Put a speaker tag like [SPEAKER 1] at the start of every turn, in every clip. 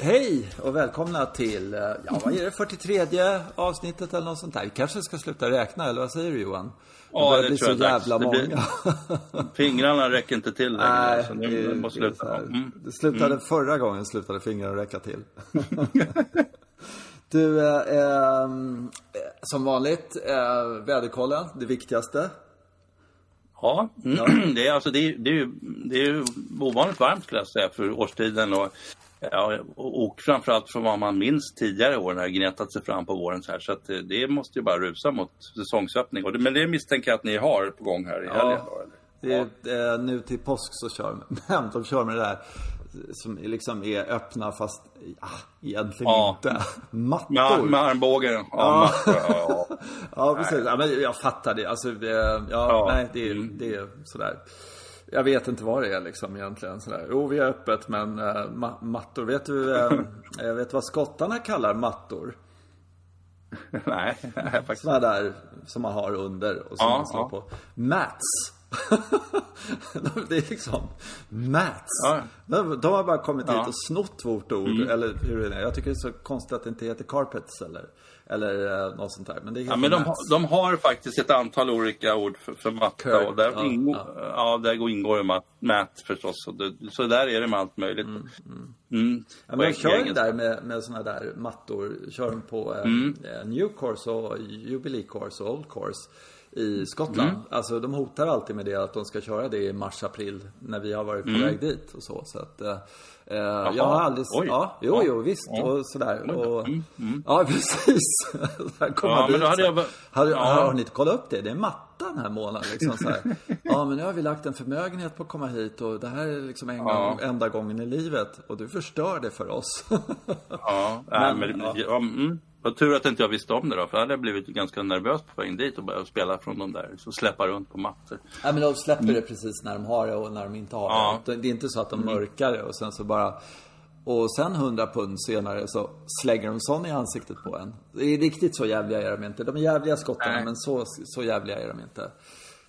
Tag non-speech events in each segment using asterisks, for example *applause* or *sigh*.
[SPEAKER 1] Hej och välkomna till, eh, ja vad är det, 43 avsnittet eller något sånt där. Vi kanske ska sluta räkna, eller vad säger du Johan?
[SPEAKER 2] Ja,
[SPEAKER 1] börjar
[SPEAKER 2] det
[SPEAKER 1] bli
[SPEAKER 2] tror
[SPEAKER 1] så
[SPEAKER 2] jag dags.
[SPEAKER 1] jävla
[SPEAKER 2] Det
[SPEAKER 1] många.
[SPEAKER 2] blir- *laughs* Fingrarna räcker inte till längre.
[SPEAKER 1] Nej,
[SPEAKER 2] så
[SPEAKER 1] det,
[SPEAKER 2] nu
[SPEAKER 1] det,
[SPEAKER 2] måste
[SPEAKER 1] det,
[SPEAKER 2] sluta. Mm.
[SPEAKER 1] det slutade förra gången, slutade fingrarna räcka till. *laughs* du, eh, eh, som vanligt, eh, väderkollen, det viktigaste.
[SPEAKER 2] Ja, mm. *clears throat* det är alltså det är, det är det är ovanligt varmt skulle jag säga för årstiden och, ja, och, framförallt från vad man minns tidigare år när det gnetat sig fram på våren så här. Så eh, det måste ju bara rusa mot säsongsöppning. Men det misstänker jag att ni har på gång här i helgen då, eller?
[SPEAKER 1] Det är, eh, nu till påsk så kör de, *laughs* men de kör med det där som liksom är öppna fast ja, egentligen
[SPEAKER 2] Ja.
[SPEAKER 1] inte. *laughs* Mattor.
[SPEAKER 2] Med, med armbågen. Ja,
[SPEAKER 1] Ja.
[SPEAKER 2] ja, ja. *laughs*
[SPEAKER 1] Ja, precis. Ja, men jag fattar det. Alltså, eh, ja,
[SPEAKER 2] Ja.
[SPEAKER 1] nej, det är, det är sådär. Jag vet inte vad det är liksom egentligen. Sådär. Jo, vi är öppet, men ma- mattor. Vet du, eh, *laughs* vet vad skottarna kallar mattor? *laughs*
[SPEAKER 2] Nej, *laughs* nej, faktiskt.
[SPEAKER 1] Sådana där som man har under och som
[SPEAKER 2] Ja,
[SPEAKER 1] man slår
[SPEAKER 2] ja.
[SPEAKER 1] på. Mats. det är liksom mats.
[SPEAKER 2] Ja.
[SPEAKER 1] De, de har bara kommit hit och snott vårt ord. Eller hur det är. Jag tycker det är så konstigt att det inte heter carpets eller, eller eh, något sånt där. Men det är
[SPEAKER 2] Ja, men de, har- de har faktiskt ett antal olika ord för, för matta
[SPEAKER 1] Curd,
[SPEAKER 2] och där,
[SPEAKER 1] ja,
[SPEAKER 2] ingår,
[SPEAKER 1] ja.
[SPEAKER 2] ja. där ingår ju mat, mat förstås. Det, så där är det med allt möjligt. Mm.
[SPEAKER 1] Ja, men
[SPEAKER 2] På
[SPEAKER 1] jag kör den där med, med såna där mattor. Kör den på eh,
[SPEAKER 2] Mm.
[SPEAKER 1] eh, New Course och Jubilee Course och Old Course i Skottland.
[SPEAKER 2] Mm.
[SPEAKER 1] Alltså de hotar alltid med det att de ska köra det i mars-april när vi har varit på väg dit och så. så att, eh, jag har aldrig...
[SPEAKER 2] Mm. Oj.
[SPEAKER 1] Ja, jo,
[SPEAKER 2] Ja.
[SPEAKER 1] jo, visst.
[SPEAKER 2] Ja.
[SPEAKER 1] Och sådär. Och,
[SPEAKER 2] Mm,
[SPEAKER 1] Ja, *laughs* precis. Där kommer
[SPEAKER 2] Ja, men då hade jag bara-
[SPEAKER 1] Har,
[SPEAKER 2] Ja.
[SPEAKER 1] har, ni inte kollat upp det? Det är matta den här månaden. Liksom, så här. *laughs* Ja, men nu har vi lagt en förmögenhet på att komma hit och det här är liksom en gång, enda gången i livet. Och du förstör det för oss. *laughs*
[SPEAKER 2] Ja,
[SPEAKER 1] Men,
[SPEAKER 2] men, men,
[SPEAKER 1] ja.
[SPEAKER 2] ja. mm. Vad tur att inte jag visste om det då, för då hade jag blivit ganska nervös på vägen dit och börjat spela från de där, så släppa runt på mattor.
[SPEAKER 1] Nej men de släpper det precis när de har det och när de inte har
[SPEAKER 2] Ja.
[SPEAKER 1] det. Det är inte så att de mörkar det och sen så bara... Och sen 100 pund senare så slänger de sån i ansiktet på en. Det är riktigt så jävliga är de inte. De är jävliga skottarna
[SPEAKER 2] Nej.
[SPEAKER 1] men så, så jävliga är de inte.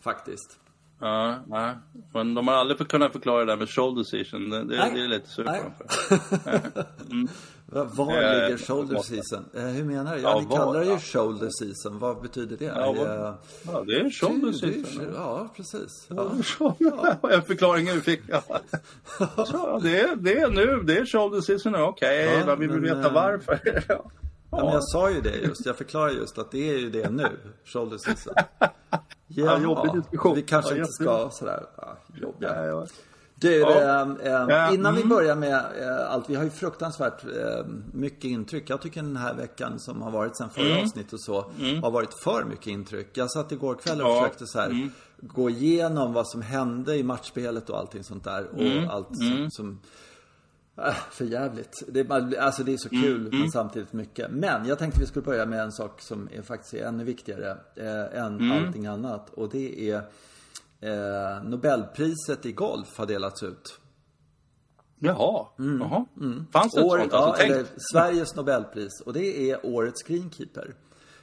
[SPEAKER 1] Faktiskt.
[SPEAKER 2] Ja, nej. Men de har aldrig kunnat förklara det där med shoulder season. Det, det, det är lite sur på *laughs*
[SPEAKER 1] Var
[SPEAKER 2] Eh,
[SPEAKER 1] ligger shoulder season? Eh, hur menar du? Ja,
[SPEAKER 2] Ja,
[SPEAKER 1] ni
[SPEAKER 2] var-
[SPEAKER 1] kallar det ju
[SPEAKER 2] ja.
[SPEAKER 1] shoulder season. Vad betyder det?
[SPEAKER 2] Ja,
[SPEAKER 1] Är
[SPEAKER 2] vad- Ja, det är shoulder season.
[SPEAKER 1] Ja, precis. Ja.
[SPEAKER 2] En *laughs* förklaring vi fick. Ja. Det, är, det är nu, det är shoulder season. Okej,
[SPEAKER 1] Ja,
[SPEAKER 2] men vi vill veta
[SPEAKER 1] eh,
[SPEAKER 2] varför. *laughs* Ja.
[SPEAKER 1] Ja, men jag sa ju det just. Jag förklarar just att det är ju det nu. Shoulder season. *laughs* Ja,
[SPEAKER 2] jobbig diskussion.
[SPEAKER 1] Vi kanske
[SPEAKER 2] Ja,
[SPEAKER 1] inte ska sådär, ja, jobbiga. Du,
[SPEAKER 2] Ja. Ja,
[SPEAKER 1] innan vi
[SPEAKER 2] mm.
[SPEAKER 1] börjar med eh, allt. Vi har ju fruktansvärt ehm, mycket intryck. Jag tycker den här veckan som har varit sen förra avsnittet och så har varit för mycket intryck. Jag satt igår kväll och
[SPEAKER 2] Ja.
[SPEAKER 1] försökte så här, gå igenom vad som hände i matchspelet och allting sånt där. Och allt som, som Äh, för jävligt. Det alltså det är så kul men samtidigt mycket. Men jag tänkte vi skulle börja med en sak som är faktiskt är ännu viktigare eh, än allting annat. Och det är eh, Nobelpriset i golf har delats ut.
[SPEAKER 2] Jaha. Jaha. Fanns det ett
[SPEAKER 1] År,
[SPEAKER 2] sånt?
[SPEAKER 1] ja,
[SPEAKER 2] Alltså, tänk,
[SPEAKER 1] eller Sveriges Nobelpris. Och det är Årets greenkeeper.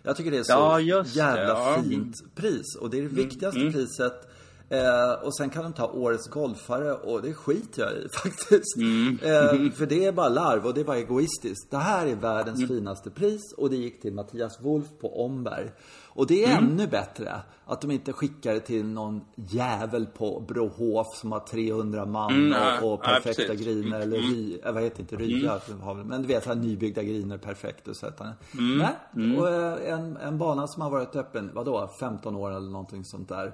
[SPEAKER 1] Jag tycker det är så
[SPEAKER 2] Ja, det,
[SPEAKER 1] jävla
[SPEAKER 2] ja.
[SPEAKER 1] fint pris. Och det är det viktigaste priset. Eh, och sen kan de ta Årets golfare och det skiter jag i *laughs* faktiskt. Eh, *laughs* för det är bara larv och det är bara egoistiskt. Det här är världens finaste pris och det gick till Mattias Wolf på Omberg. Och det är ännu bättre att de inte skickar det till någon jävel på Brohof som har 300 man
[SPEAKER 2] Mm,
[SPEAKER 1] och, och perfekta
[SPEAKER 2] precis.
[SPEAKER 1] griner eller ry, äh, vad heter inte rya, väl- men du vet, här nybyggda griner perfekt och sätta Nej, och eh, en, en bana som har varit öppen, vadå, 15 år eller någonting sånt där.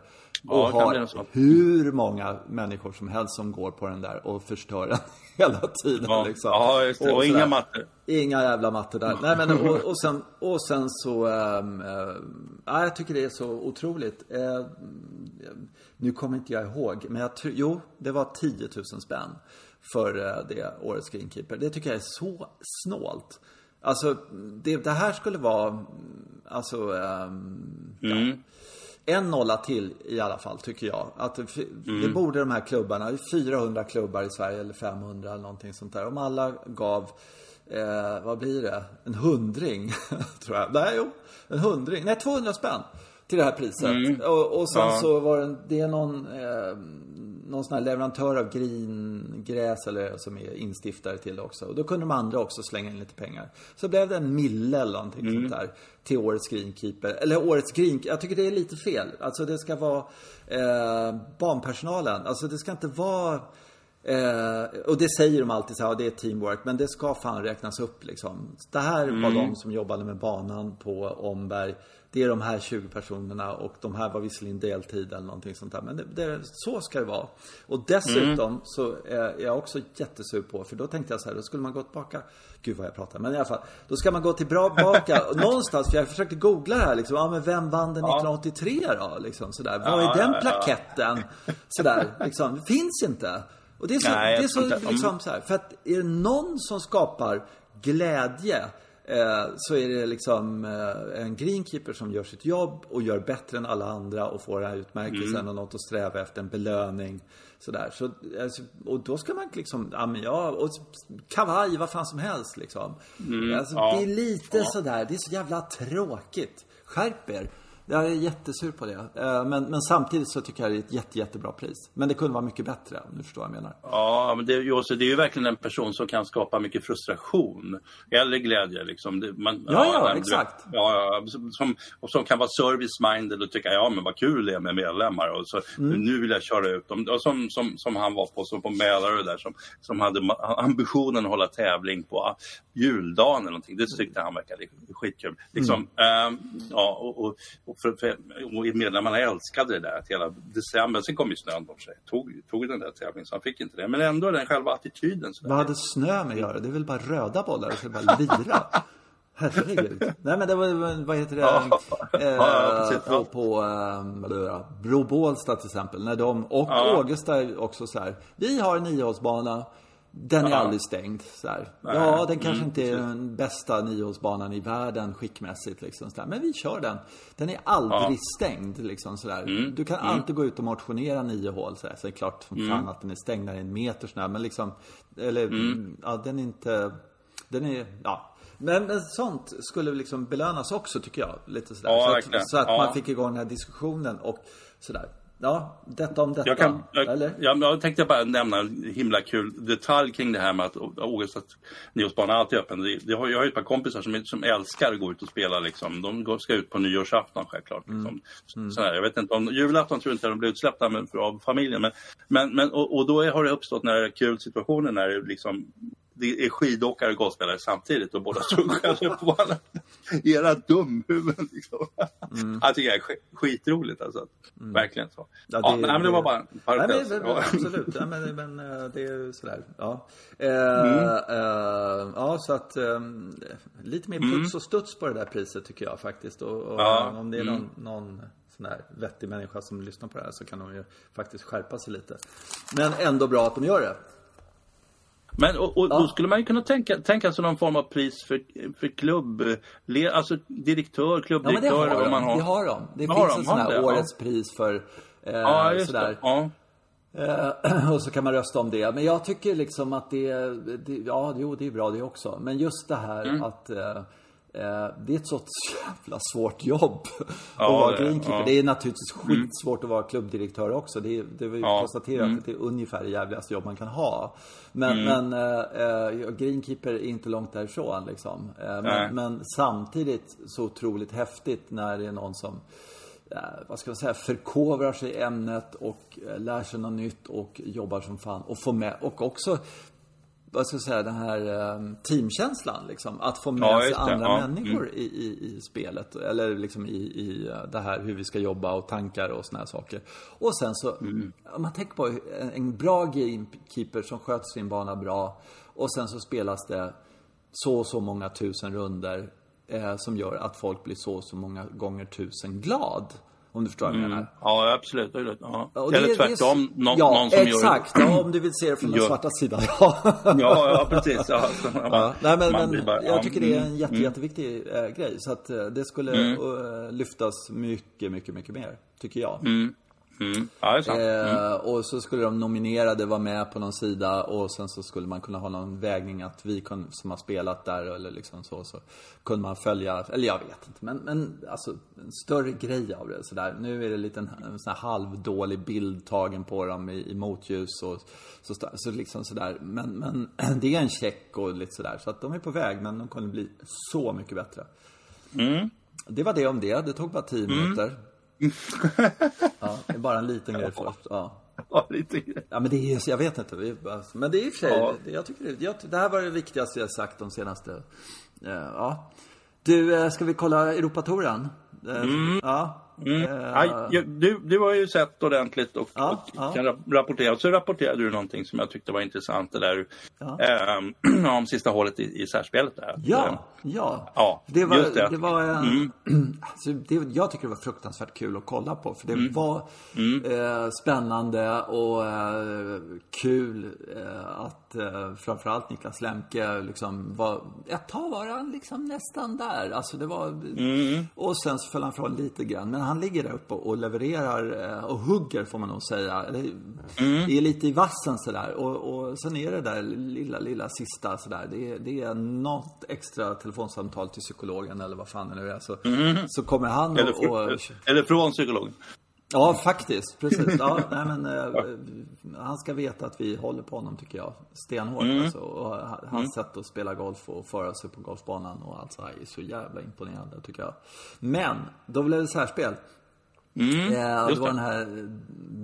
[SPEAKER 1] Och
[SPEAKER 2] Ja,
[SPEAKER 1] har hur många människor som helst som går på den där och förstör den *laughs* hela tiden
[SPEAKER 2] ja,
[SPEAKER 1] liksom.
[SPEAKER 2] ja, just det. Och,
[SPEAKER 1] sådär.
[SPEAKER 2] inga mattor.
[SPEAKER 1] Inga jävla mattor där. Nej men och, och, sen, och sen så, ähm, äh, ja, jag tycker det är så otroligt. Äh, nu kommer inte jag ihåg, men jag jo, det var 10 000 spänn för äh, det årets greenkeeper. Det tycker jag är så snålt. Alltså, det, det här skulle vara, mm, alltså, ähm, ja. En nolla till i alla fall, tycker jag. Att det, det borde de här klubbarna, det är 400 klubbar i Sverige eller 500 eller någonting sånt där. Om alla gav, eh, vad blir det? En hundring, *laughs* tror jag. Nej, jo, en hundring. Nej, 200 spänn till det här priset. Och, och sen
[SPEAKER 2] Ja.
[SPEAKER 1] så var det, det är någon, eh, någon sån här leverantör av gringräs eller som är instiftare till det också. Och då kunde de andra också slänga in lite pengar. Så blev det en mille eller någonting mm. sånt där. Till årets greenkeeper. Eller årets green... Jag tycker det är lite fel. Alltså det ska vara eh, barnpersonalen. Alltså det ska inte vara Eh, och det säger de alltid så här, det är teamwork, men det ska fan räknas upp liksom. Det här mm. var de som jobbade med banan på Omberg. Det är de här 20 personerna och de här var visserligen deltid eller någonting sånt där. Men det, det, så ska det vara. Och dessutom mm. så är jag också jättesur på, för då tänkte jag så här, då skulle man gå tillbaka. Gud vad jag pratar, men i alla fall. Då ska man gå tillbaka *laughs* någonstans, för jag försökte googla det här liksom. Ja men vem vann den 1983 då? Liksom sådär. Vad är den plaketten? Sådär, *laughs* liksom. Det finns inte. Och det är så, Nej, det är så liksom så här, för att är det någon som skapar glädje eh, så är det liksom eh, en greenkeeper som gör sitt jobb och gör bättre än alla andra och får den här utmärkelsen mm. och något att sträva efter, en belöning. Sådär. Så, alltså, och då ska man liksom, ja men ja, och kavaj, vad fan som helst liksom. Mm, alltså, ja, det är lite ja. sådär, det är så jävla tråkigt. Skärp er. Jag är jättesur på det. Eh, men, men samtidigt så tycker jag det är ett jätte, jättebra pris. Men det kunde vara mycket bättre om du förstår vad jag menar.
[SPEAKER 2] Ja, men det, Jose, det är ju verkligen en person som kan skapa mycket frustration. Eller glädje liksom. Det, man,
[SPEAKER 1] ja, ja, ja exakt.
[SPEAKER 2] Ja, som, och som kan vara service-minded och tycka, ja men vad kul det är med medlemmar. Och så, mm. Nu vill jag köra ut dem. Och som, som, som han var på, som på Mälarö där, som, som hade ambitionen att hålla tävling på juldagen eller någonting. Det tyckte han verkade skitkul. Liksom, mm. ähm, ja, och, och, och för, för, och medlemmarna älskade det där hela december, sen kom ju snön för sig, tog, tog den där tävlingen så han fick inte det. Men ändå den själva attityden.
[SPEAKER 1] Vad hade snö med att göra? Det är väl bara röda bollar, så bara lira. *laughs* Herregud. Nej men det var, vad heter det, ja, eh, ja, på, på eh, Bro Bålsta till exempel, när de, och ja. Ågesta också så här, vi har en niohålsbana, den är aldrig stängd. Så här. Ja, den kanske mm, inte är den bästa niohålsbanan i världen skickmässigt. Liksom, så Men vi kör den. Den är aldrig ja. stängd. Liksom, så mm. Du kan mm. alltid gå ut och motionera nio hål. Så, här. så det är klart som mm. fan att den är stängd när det är en meter snö. Men liksom, eller, mm. ja, den är inte, den är, ja. Men, men sånt skulle liksom belönas också tycker jag. Lite sådär. Ja, så att, så att ja. man fick igång den här diskussionen och sådär. Ja, detta om detta.
[SPEAKER 2] Jag, kan, jag, eller? Jag, jag tänkte bara nämna en himla kul detalj kring det här med att Ågesta nyårsbana alltid är öppen. Det, det har, jag har ett par kompisar som, som älskar att gå ut och spela. Liksom. De ska ut på nyårsafton självklart. Liksom. Mm. mm. Så jag vet inte om julafton tror jag inte de blir utsläppta men, för, av familjen. Men, men, men, och, och då har det uppstått några kul situationer när det liksom det är skidåkare och golfspelare samtidigt och båda och skäller på varandra. Era dumhuvuden liksom. Mm. Jag tycker det är skitroligt alltså. Mm. Verkligen så. Ja, det, ja, nej, men det var bara en
[SPEAKER 1] parentes. Nej, men, absolut, ja, men, men eh, det är sådär. Ja, eh, mm. eh, ja så att eh, lite mer puts mm. och studs på det där priset tycker jag faktiskt. Och, och ja. om det är någon, mm. någon sån här vettig människa som lyssnar på det här så kan de ju faktiskt skärpa sig lite. Men ändå bra att de gör det.
[SPEAKER 2] Men och, och ja. då skulle man ju kunna tänka, tänka sig någon form av pris för, för klubb, alltså direktör, klubbdirektör.
[SPEAKER 1] Ja, det har de. Har. Det har de. Det har finns de, en sån här årets ja. pris för eh, ja, sådär. Eh, *clears throat* och så kan man rösta om det. Men jag tycker liksom att det, det ja, jo, det är bra det också. Men just det här mm. att Eh, det är ett så *laughs* jävla svårt jobb ja, att vara greenkeeper. Ja. Det är naturligtvis mm. skitsvårt att vara klubbdirektör också. Det, är, det har vi ja. konstaterat mm. att det är ungefär det jävligaste jobb man kan ha. Men, mm. men äh, greenkeeper är inte långt därifrån liksom. Äh, men, men, samtidigt så otroligt häftigt när det är någon som äh, vad ska man säga, förkovrar sig i ämnet och lär sig något nytt och jobbar som fan. Och får med, och också vad ska jag säga, den här um, teamkänslan liksom. Att få med ja, sig andra ja. människor mm. i, i, i, spelet. Eller liksom i, i uh, det här hur vi ska jobba och tankar och såna här saker. Och sen så, mm. om man tänker på en, en bra gamekeeper som sköter sin bana bra. Och sen så spelas det så och så många tusen runder eh, som gör att folk blir så och så många gånger tusen glad. Om du förstår vad jag mm. menar.
[SPEAKER 2] Ja, absolut. Ja. Eller det, tvärtom.
[SPEAKER 1] Någon, ja, någon som exakt. Gör... Ja, om du vill se det från den svarta sidan.
[SPEAKER 2] Ja, ja, ja precis. Ja,
[SPEAKER 1] ja. Nej, men, men bara, jag tycker det är en jätte, mm. jätteviktig äh, grej. Så att äh, det skulle mm. uh, lyftas mycket, mycket, mycket mer. Tycker jag.
[SPEAKER 2] Mm. Mm. Ja, det är sant. Mm.
[SPEAKER 1] Eh, och så skulle de nominerade vara med på någon sida och sen så skulle man kunna ha någon vägning att vi kun, som har spelat där eller liksom så, så kunde man följa, eller jag vet inte, men, men alltså en större grej av det sådär. Nu är det lite en, en sån här halvdålig bild tagen på dem i, i motljus och så, så liksom sådär. Men, men *clears throat* det är en check och lite sådär. Så att de är på väg, men de kunde bli så mycket bättre.
[SPEAKER 2] Mm.
[SPEAKER 1] Det var det om det. Det tog bara tio minuter. Ja, det är bara en liten grej först. Ja.
[SPEAKER 2] Ja, lite grej.
[SPEAKER 1] Ja, men det är jag vet inte. Bara- Men det är i och för sig,
[SPEAKER 2] Ja.
[SPEAKER 1] jag tycker det, jag, det här var det viktigaste jag sagt de senaste, eh, ja. Du, eh, ska vi kolla Europatouren? Eh, Ja.
[SPEAKER 2] Mm.
[SPEAKER 1] Eh,
[SPEAKER 2] Ja, ju- du, du har ju sett ordentligt och,
[SPEAKER 1] Ja,
[SPEAKER 2] och
[SPEAKER 1] ja.
[SPEAKER 2] kan rap- rapportera. Så rapporterade du någonting som jag tyckte var intressant. Det där
[SPEAKER 1] Ja.
[SPEAKER 2] ehm, *clears throat* om sista hålet i, i särspelet. Där. Ehm,
[SPEAKER 1] Ja, ja.
[SPEAKER 2] Ja,
[SPEAKER 1] det var,
[SPEAKER 2] just det.
[SPEAKER 1] det. var en, *clears throat* alltså det, jag tycker det var fruktansvärt kul att kolla på. För det
[SPEAKER 2] Mm.
[SPEAKER 1] var Eh, spännande och eh, kul eh, att eh, framförallt Niklas Lemke liksom var, ett tag var han liksom nästan där. Alltså det var,
[SPEAKER 2] Mm.
[SPEAKER 1] och sen så föll han från lite grann. Men han ligger där uppe och levererar eh, och hugger får man nog säga. Eller,
[SPEAKER 2] Mm.
[SPEAKER 1] Är lite i vassen sådär. Och, och sen är det där lilla, lilla sista sådär. Det, det är något extra telefonsamtal till psykologen eller vad fan det nu är. Så, så kommer han
[SPEAKER 2] Mm. Eller,
[SPEAKER 1] och, och
[SPEAKER 2] eller från psykologen.
[SPEAKER 1] Ja, faktiskt. Precis. Ja, nej, men, eh, han ska veta att vi håller på honom, tycker jag. Stenhårt. Alltså. Och ha- hans sätt att spela golf och föra sig på golfbanan och allt så här är så jävla imponerande, tycker jag. Men, då blev det särspel. eh, och det
[SPEAKER 2] Mm,
[SPEAKER 1] var den här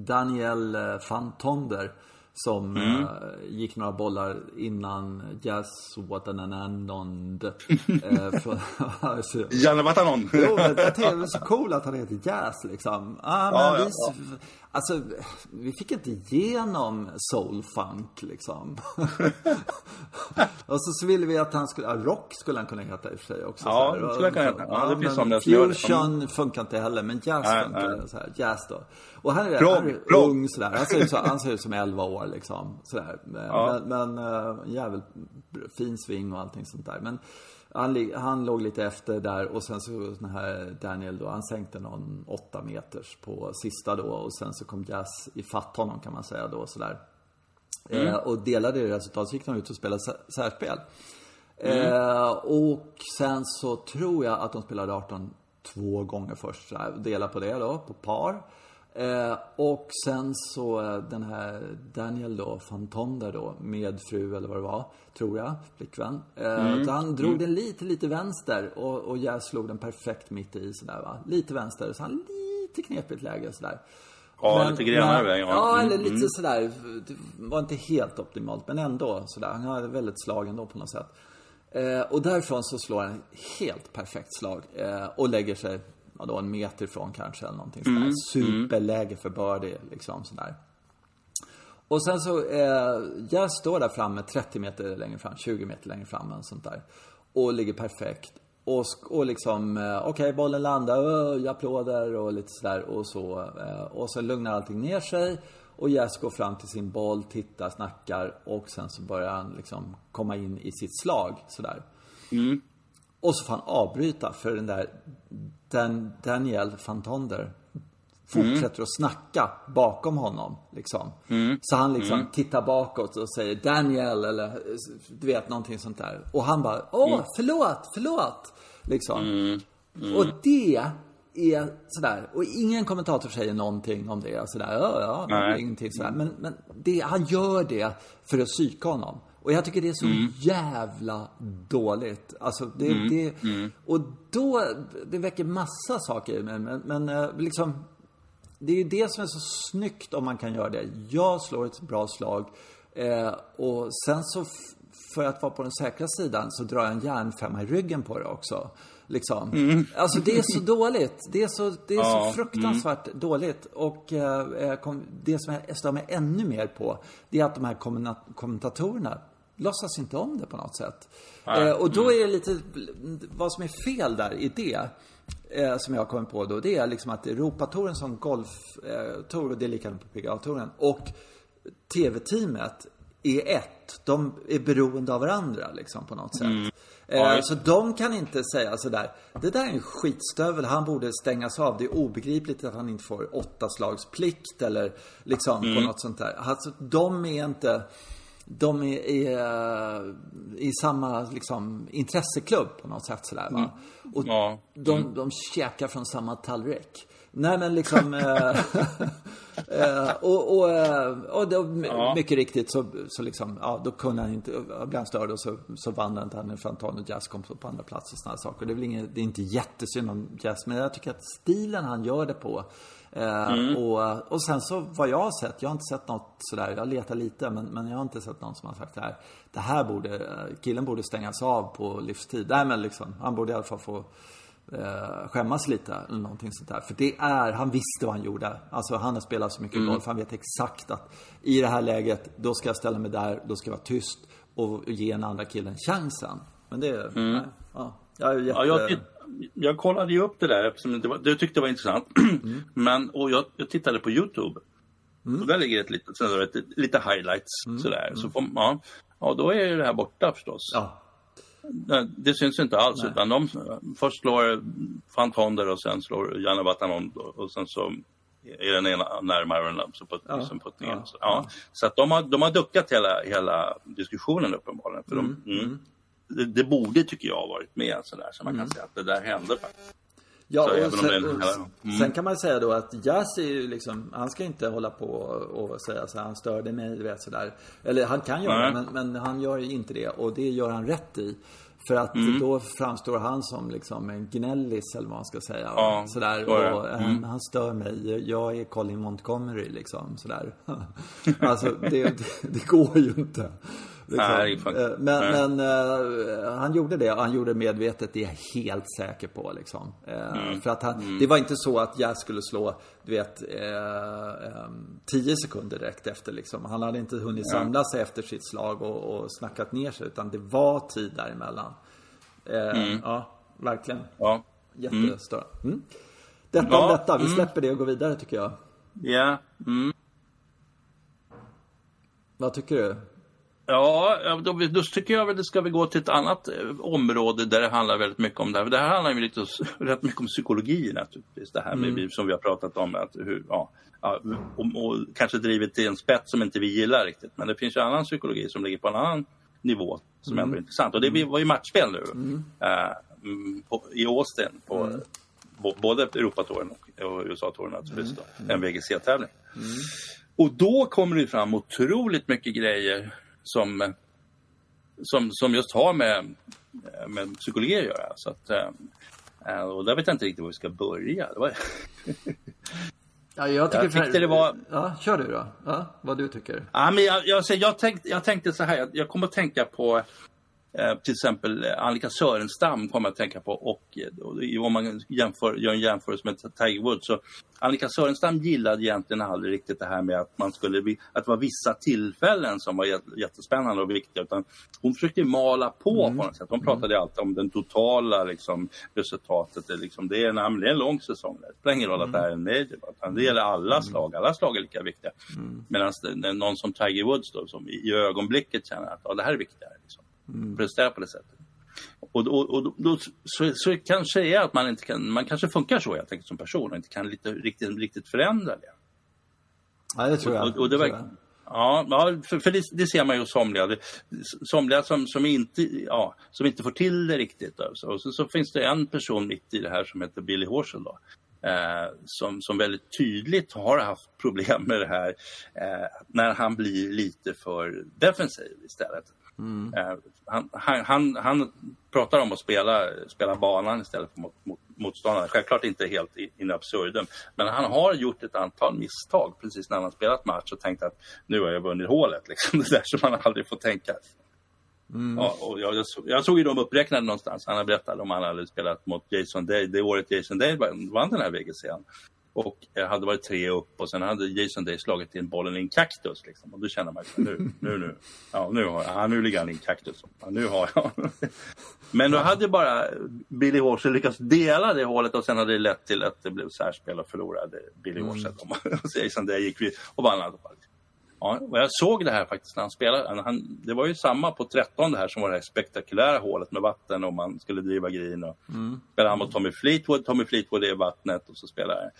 [SPEAKER 1] Daniel eh, van Tonder som
[SPEAKER 2] Mm.
[SPEAKER 1] eh, gick några bollar innan Jazz Watananand. eh, *laughs*
[SPEAKER 2] Janne Vatanon.
[SPEAKER 1] Jo, men det var så cool att han heter Jazz liksom. Ah, men
[SPEAKER 2] Ja,
[SPEAKER 1] vi,
[SPEAKER 2] ja,
[SPEAKER 1] Alltså, vi fick inte igenom soul funk liksom. *laughs* och så, så ville vi att han skulle, ja, rock skulle han kunna heta i och för sig också.
[SPEAKER 2] Ja,
[SPEAKER 1] så
[SPEAKER 2] det skulle han kunna heta. Ja, det
[SPEAKER 1] men
[SPEAKER 2] sådana som det.
[SPEAKER 1] Fusion funkar inte heller, men jazz
[SPEAKER 2] Nej,
[SPEAKER 1] funkar.
[SPEAKER 2] nej.
[SPEAKER 1] Så här, jazz då. Och han är,
[SPEAKER 2] Prog,
[SPEAKER 1] han är ung sådär. Han ser ut som, han ser ut som 11 år liksom. Sådär.
[SPEAKER 2] Ja.
[SPEAKER 1] Men, men uh, jävligt fin sving och allting sånt där. Men han, han låg lite efter där och sen så den här Daniel då, han sänkte någon 8 meters på sista då och sen så kom Jazz ifatt honom kan man säga då sådär. Eh, och delade det resultatet så gick de ut och spelade sä- särspel. Eh, och sen så tror jag att de spelade 18 två gånger först. Så här, dela på det då, på par. Eh, och sen så eh, den här Daniel då, Fantonder då, med fru eller vad det var, tror jag, flickvän. Eh, så han drog den lite, lite vänster och, och jag slog den perfekt mitt i sådär va. Lite vänster, så han lite knepigt läge sådär.
[SPEAKER 2] Ja, lite grenare väg, ja.
[SPEAKER 1] Ja,
[SPEAKER 2] Mm,
[SPEAKER 1] eller lite sådär. Det var inte helt optimalt, men ändå sådär. Han hade väldigt slag ändå på något sätt. Eh, och därifrån så slår han helt perfekt slag. Eh, och lägger sig, vadå, en meter ifrån kanske eller någonting sådär. Superläge för birdie, liksom sådär. Och sen så, eh, jag står där framme 30 meter längre fram, 20 meter längre fram och sånt där. Och ligger perfekt. Och, och liksom, eh, okej bollen landar, öh, applåder och lite sådär och så. Eh, och så lugnar allting ner sig. Och Jess går fram till sin boll, tittar, snackar och sen så börjar han liksom komma in i sitt slag sådär. Och så får han avbryta för den där Dan, Daniel Fantonder fortsätter att snacka bakom honom. Liksom. Så han liksom tittar bakåt och säger Daniel eller du vet någonting sånt där. Och han bara, åh förlåt, förlåt. Liksom. Och det är sådär, och ingen kommentator säger någonting om det. Sådär, ja, ja, ingenting sådär. Men, men det, han gör det för att psyka honom. Och jag tycker det är så jävla dåligt. Alltså, det, det, Och då, det väcker massa saker. Men, men, men eh, liksom, det är ju det som är så snyggt om man kan göra det. Jag slår ett bra slag. Eh, och sen så, för att vara på den säkra sidan, så drar jag en järnfemma i ryggen på det också. Liksom. Alltså det är så *laughs* dåligt. Det är så, det är
[SPEAKER 2] Ja,
[SPEAKER 1] så fruktansvärt dåligt. Och eh, eh, det som jag stör mig ännu mer på, det är att de här kommentatorerna låtsas inte om det på något sätt. Eh, och då är det lite, vad som är fel där i det, eh, som jag har kommit på då, det är liksom att Europatouren som golftour, och det är likadant på PGA-touren, och TV-teamet är ett. De är beroende av varandra liksom på något sätt. Eh, så de kan inte säga sådär, det där är en skitstövel, han borde stängas av. Det är obegripligt att han inte får åtta slags plikt eller liksom på något sånt där. Alltså de är inte de är, är i samma liksom, intresseklubb på något sätt sådär va. Och
[SPEAKER 2] Ja.
[SPEAKER 1] de, de käkar från samma tallrik. Nej men liksom... eh, *laughs* eh, och och, eh, och då,
[SPEAKER 2] Ja.
[SPEAKER 1] mycket riktigt så, så liksom, ja då kunde han inte, blev han störd och så, så vann han inte han för Antonio Jazz kom på andra plats och sådana saker. Det är väl inget, det är inte jättesynd om Jazz men jag tycker att stilen han gör det på Eh,
[SPEAKER 2] Mm.
[SPEAKER 1] och, och sen så vad jag har sett, jag har inte sett något sådär, jag letar lite men, men jag har inte sett någon som har sagt det här. Det här borde, killen borde stängas av på livstid. Nej men liksom, han borde i alla fall få eh, skämmas lite eller någonting sånt där. För det är, han visste vad han gjorde. Alltså han har spelat så mycket golf, han vet exakt att i det här läget, då ska jag ställa mig där, då ska jag vara tyst och ge den andra killen chansen. Men det, nej, ja. Jag är jätte...
[SPEAKER 2] Ja, jag, jag kollade ju upp det där eftersom det, var, det tyckte jag var intressant. *clears throat* Men, och jag, jag tittade på Youtube. Och där ligger ett litet, ett, lite highlights sådär. Så får, ja, ja, då är ju det här borta förstås.
[SPEAKER 1] Ja.
[SPEAKER 2] Nej, Det syns inte alls utan de först slår Fantonder och sen slår Janne Vatanon och sen så är den ena närmare än så på,
[SPEAKER 1] Ja. Ja.
[SPEAKER 2] Så, ja. så att de har, de har duckat hela, hela diskussionen uppenbarligen. För de, mm. Det, det borde tycker jag varit med sådär så man kan säga att det där hände faktiskt.
[SPEAKER 1] Ja,
[SPEAKER 2] Så
[SPEAKER 1] och sen, och
[SPEAKER 2] Mm.
[SPEAKER 1] sen kan man säga då att Jazz är ju liksom, han ska inte hålla på och säga så här, han störde mig, du vet sådär. Eller han kan göra det, men, men han gör ju inte det och det gör han rätt i. För att
[SPEAKER 2] Mm.
[SPEAKER 1] då framstår han som liksom en gnällis eller vad man ska säga.
[SPEAKER 2] Ja,
[SPEAKER 1] sådär. Och,
[SPEAKER 2] Mm.
[SPEAKER 1] han, han stör mig, jag är Colin Montgomery liksom. Sådär. *laughs* alltså det, det, det går ju inte. Liksom.
[SPEAKER 2] Nej,
[SPEAKER 1] Men, men eh, han gjorde det och han gjorde det medvetet, det är jag helt säker på. Liksom. Eh,
[SPEAKER 2] Mm.
[SPEAKER 1] För att han, det var inte så att Jazz skulle slå, du vet, eh, eh, 10 sekunder direkt efter. Liksom. Han hade inte hunnit samla sig efter sitt slag och, och snackat ner sig, utan det var tid däremellan. Eh, Ja, verkligen.
[SPEAKER 2] Ja.
[SPEAKER 1] Jättestörande. Mm. Detta
[SPEAKER 2] Ja,
[SPEAKER 1] om detta, vi
[SPEAKER 2] mm.
[SPEAKER 1] släpper det och går vidare tycker jag.
[SPEAKER 2] Ja. Mm.
[SPEAKER 1] Vad tycker du?
[SPEAKER 2] Ja, då, då tycker jag väl det ska vi gå till ett annat eh, område där det handlar väldigt mycket om det här. Det här handlar ju lite, *laughs* rätt mycket om psykologi naturligtvis. Det här med, vi- som vi har pratat om. Att hur, ja, och, och kanske drivit till en spets som inte vi gillar riktigt. Men det finns ju annan psykologi som ligger på en annan nivå som ändå är intressant. Och det var ju matchspel nu mm, på, i Austin på bo- både Europatouren och, och USA-touren naturligtvis. Då, En VGC-tävling. Och då kommer det fram otroligt mycket grejer som, som, som just har med, med psykologi att göra. Så att, eh, och där vet jag inte riktigt var vi ska börja. Det var, *laughs*
[SPEAKER 1] Ja, jag tycker
[SPEAKER 2] Jag tyckte det var-
[SPEAKER 1] Ja, kör du då. Ja, vad du tycker.
[SPEAKER 2] ja, men jag, jag, jag, tänkte, jag tänkte så här, jag, jag kommer att tänka på till exempel eh, Annika Sörenstam kommer jag att tänka på och, eh, om man jämför, gör en jämförelse med Tiger Woods så Annika Sörenstam gillade egentligen aldrig riktigt det här med att man skulle att det var vissa tillfällen som var jät- jättespännande och viktiga utan hon försökte mala på på något sätt. Hon pratade alltid om den totala liksom, resultatet. Det, liksom, det, är en, det är en lång säsong. Det spelar ingen roll att det här är en major. Utan det gäller alla slag. Alla slag är lika viktiga. Medan det- det är någon som Tiger Woods då, som i ögonblicket känner att ja, det här är viktigare. Liksom. Prestera på det sättet. Och, och, och då, så, så kanske är att man inte kan, man kanske funkar så helt enkelt som person och inte kan lite, riktigt, riktigt förändra det.
[SPEAKER 1] Ja, det tror jag.
[SPEAKER 2] Och, och det verkar, ja, för, för det, det ser man ju hos somliga. Somliga som, som, inte, ja, som inte får till det riktigt. Alltså. Och så, så finns det en person mitt i det här som heter Billy Horschel. Då, eh, som, som väldigt tydligt har haft problem med det här eh, när han blir lite för defensiv istället. Eh, han, han, han, han pratar om att spela, spela banan istället för mot, mot, motståndaren. Självklart inte helt in absurdum. Men han har gjort ett antal misstag precis när han spelat match och tänkt att nu har jag vunnit hålet. Liksom. *laughs* Det där som man aldrig får tänka. Ja, och jag, jag, såg, ju dem uppräknade någonstans. Han har berättat om han hade spelat mot Jason Day. Det året Jason Day vann vann den här VGCn. Och eh, hade varit tre upp och sen hade Jason Day slagit in bollen i en kaktus. Liksom. Och då känner man nu, nu, nu. Ja, nu, har, ja, nu ligger han i en kaktus. Ja, nu har jag. *laughs* Men då hade bara Billy Horschel lyckats dela det hålet och sen hade det lett till att det blev särspel och förlorade Billy Horschel. *laughs* Och Jason Day gick vi och vann fall. Ja, och jag såg det här faktiskt när han spelade. Han, det var ju samma på 13 det här som var det här spektakulära hålet med vatten och man skulle driva green. Och mm. Spelade han mot Tommy Fleetwood, Tommy Fleetwood är vattnet och så spelar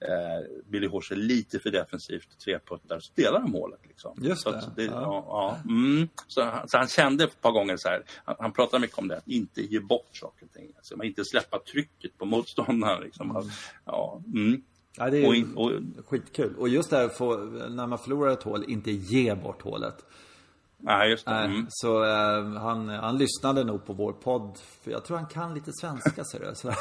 [SPEAKER 2] eh, Billy Horse lite för defensivt, tre puttar, spelar de målet. Liksom.
[SPEAKER 1] Just
[SPEAKER 2] det.
[SPEAKER 1] Så,
[SPEAKER 2] det ja. Ja, mm. så, så, han kände ett par gånger så här, han, han pratade mycket om det, att inte ge bort saker och ting. Alltså, man inte släppa trycket på motståndaren. Liksom. Mm. Ja, mm.
[SPEAKER 1] Ja, det är och, och, skitkul. Och just det här, när man förlorar ett hål, inte ge bort hålet.
[SPEAKER 2] Nej, just det. Mm.
[SPEAKER 1] Så uh, han, han lyssnade nog på vår podd. För jag tror han kan lite svenska, ser du. Så,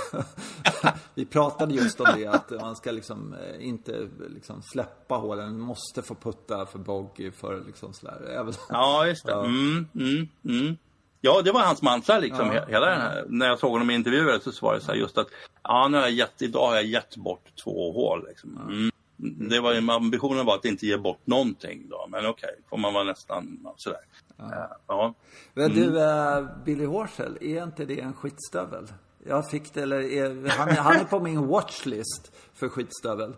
[SPEAKER 1] *laughs* vi pratade just om det, att man ska liksom uh, inte liksom släppa hålen. Måste få putta för bogey, för liksom sådär.
[SPEAKER 2] Ja, just det. Mm, mm, mm. Ja, det var hans mantra liksom. Ja. Hela den här, när jag såg honom i intervjuer så var det så här just att ja, nu har jag gett, idag har jag gett bort två hål. Liksom. Mm. Det var, ambitionen var att inte ge bort någonting då, men okej, okay, får man vara nästan sådär. Ja. ja.
[SPEAKER 1] Men du, uh, Billy Horschel, är inte det en skitstövel? Jag fick det, eller är, han, han är på min watchlist för skitstövel.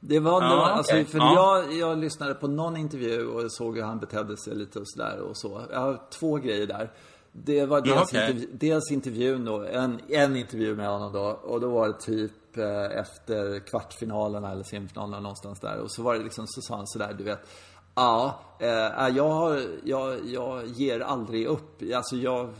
[SPEAKER 1] Det var ja, då, alltså, okay. för ja. jag, jag lyssnade på någon intervju och såg hur han betedde sig lite och sådär och så. Jag har två grejer där. Det var dels, okay. intervju, dels intervjun då, en, en intervju med honom då. Och då var det typ eh, efter kvartsfinalerna eller semifinalerna någonstans där. Och så var det liksom, så sa han sådär, du vet. Ja, eh, jag, har, jag, jag ger aldrig upp. Alltså jag,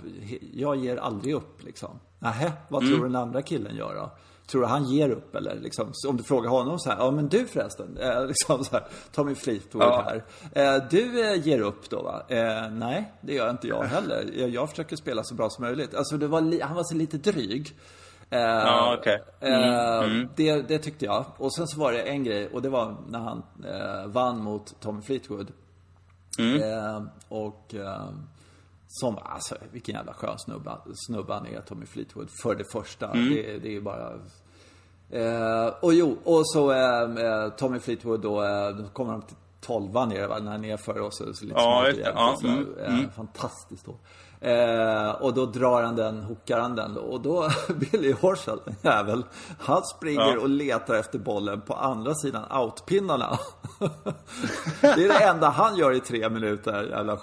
[SPEAKER 1] jag ger aldrig upp liksom. Nähä, vad tror mm. du den andra killen gör då? Tror du han ger upp eller? Liksom, om du frågar honom så här, ja men du förresten, *laughs* eh, liksom så här, Tommy Fleetwood ja. här. Eh, du eh, ger upp då va? Eh, nej, det gör inte jag heller. Jag, jag försöker spela så bra som möjligt. Alltså det var han var så lite dryg.
[SPEAKER 2] Eh, ja, okay.
[SPEAKER 1] mm, eh, mm. Det, det, tyckte jag. Och sen så var det en grej och det var när han vann mot Tommy Fleetwood. Mm. och som, alltså vilken jävla skön snubba, snubba han är, Tommy Fleetwood. För det första. Mm. Det, det är bara... Eh, och jo, och så eh, eh Tommy Fleetwood då, eh, då kommer de till tolvan nere, va, när han är för oss. Så lite
[SPEAKER 2] ja, det. Ja, mm,
[SPEAKER 1] eh, mm. Fantastiskt då. Eh, och då drar han den, hookar han den och då, *laughs* Billy Horschel, jävel, han springer ja. och letar efter bollen på andra sidan outpinnarna. *laughs* det är det enda han gör i tre minuter, jävla.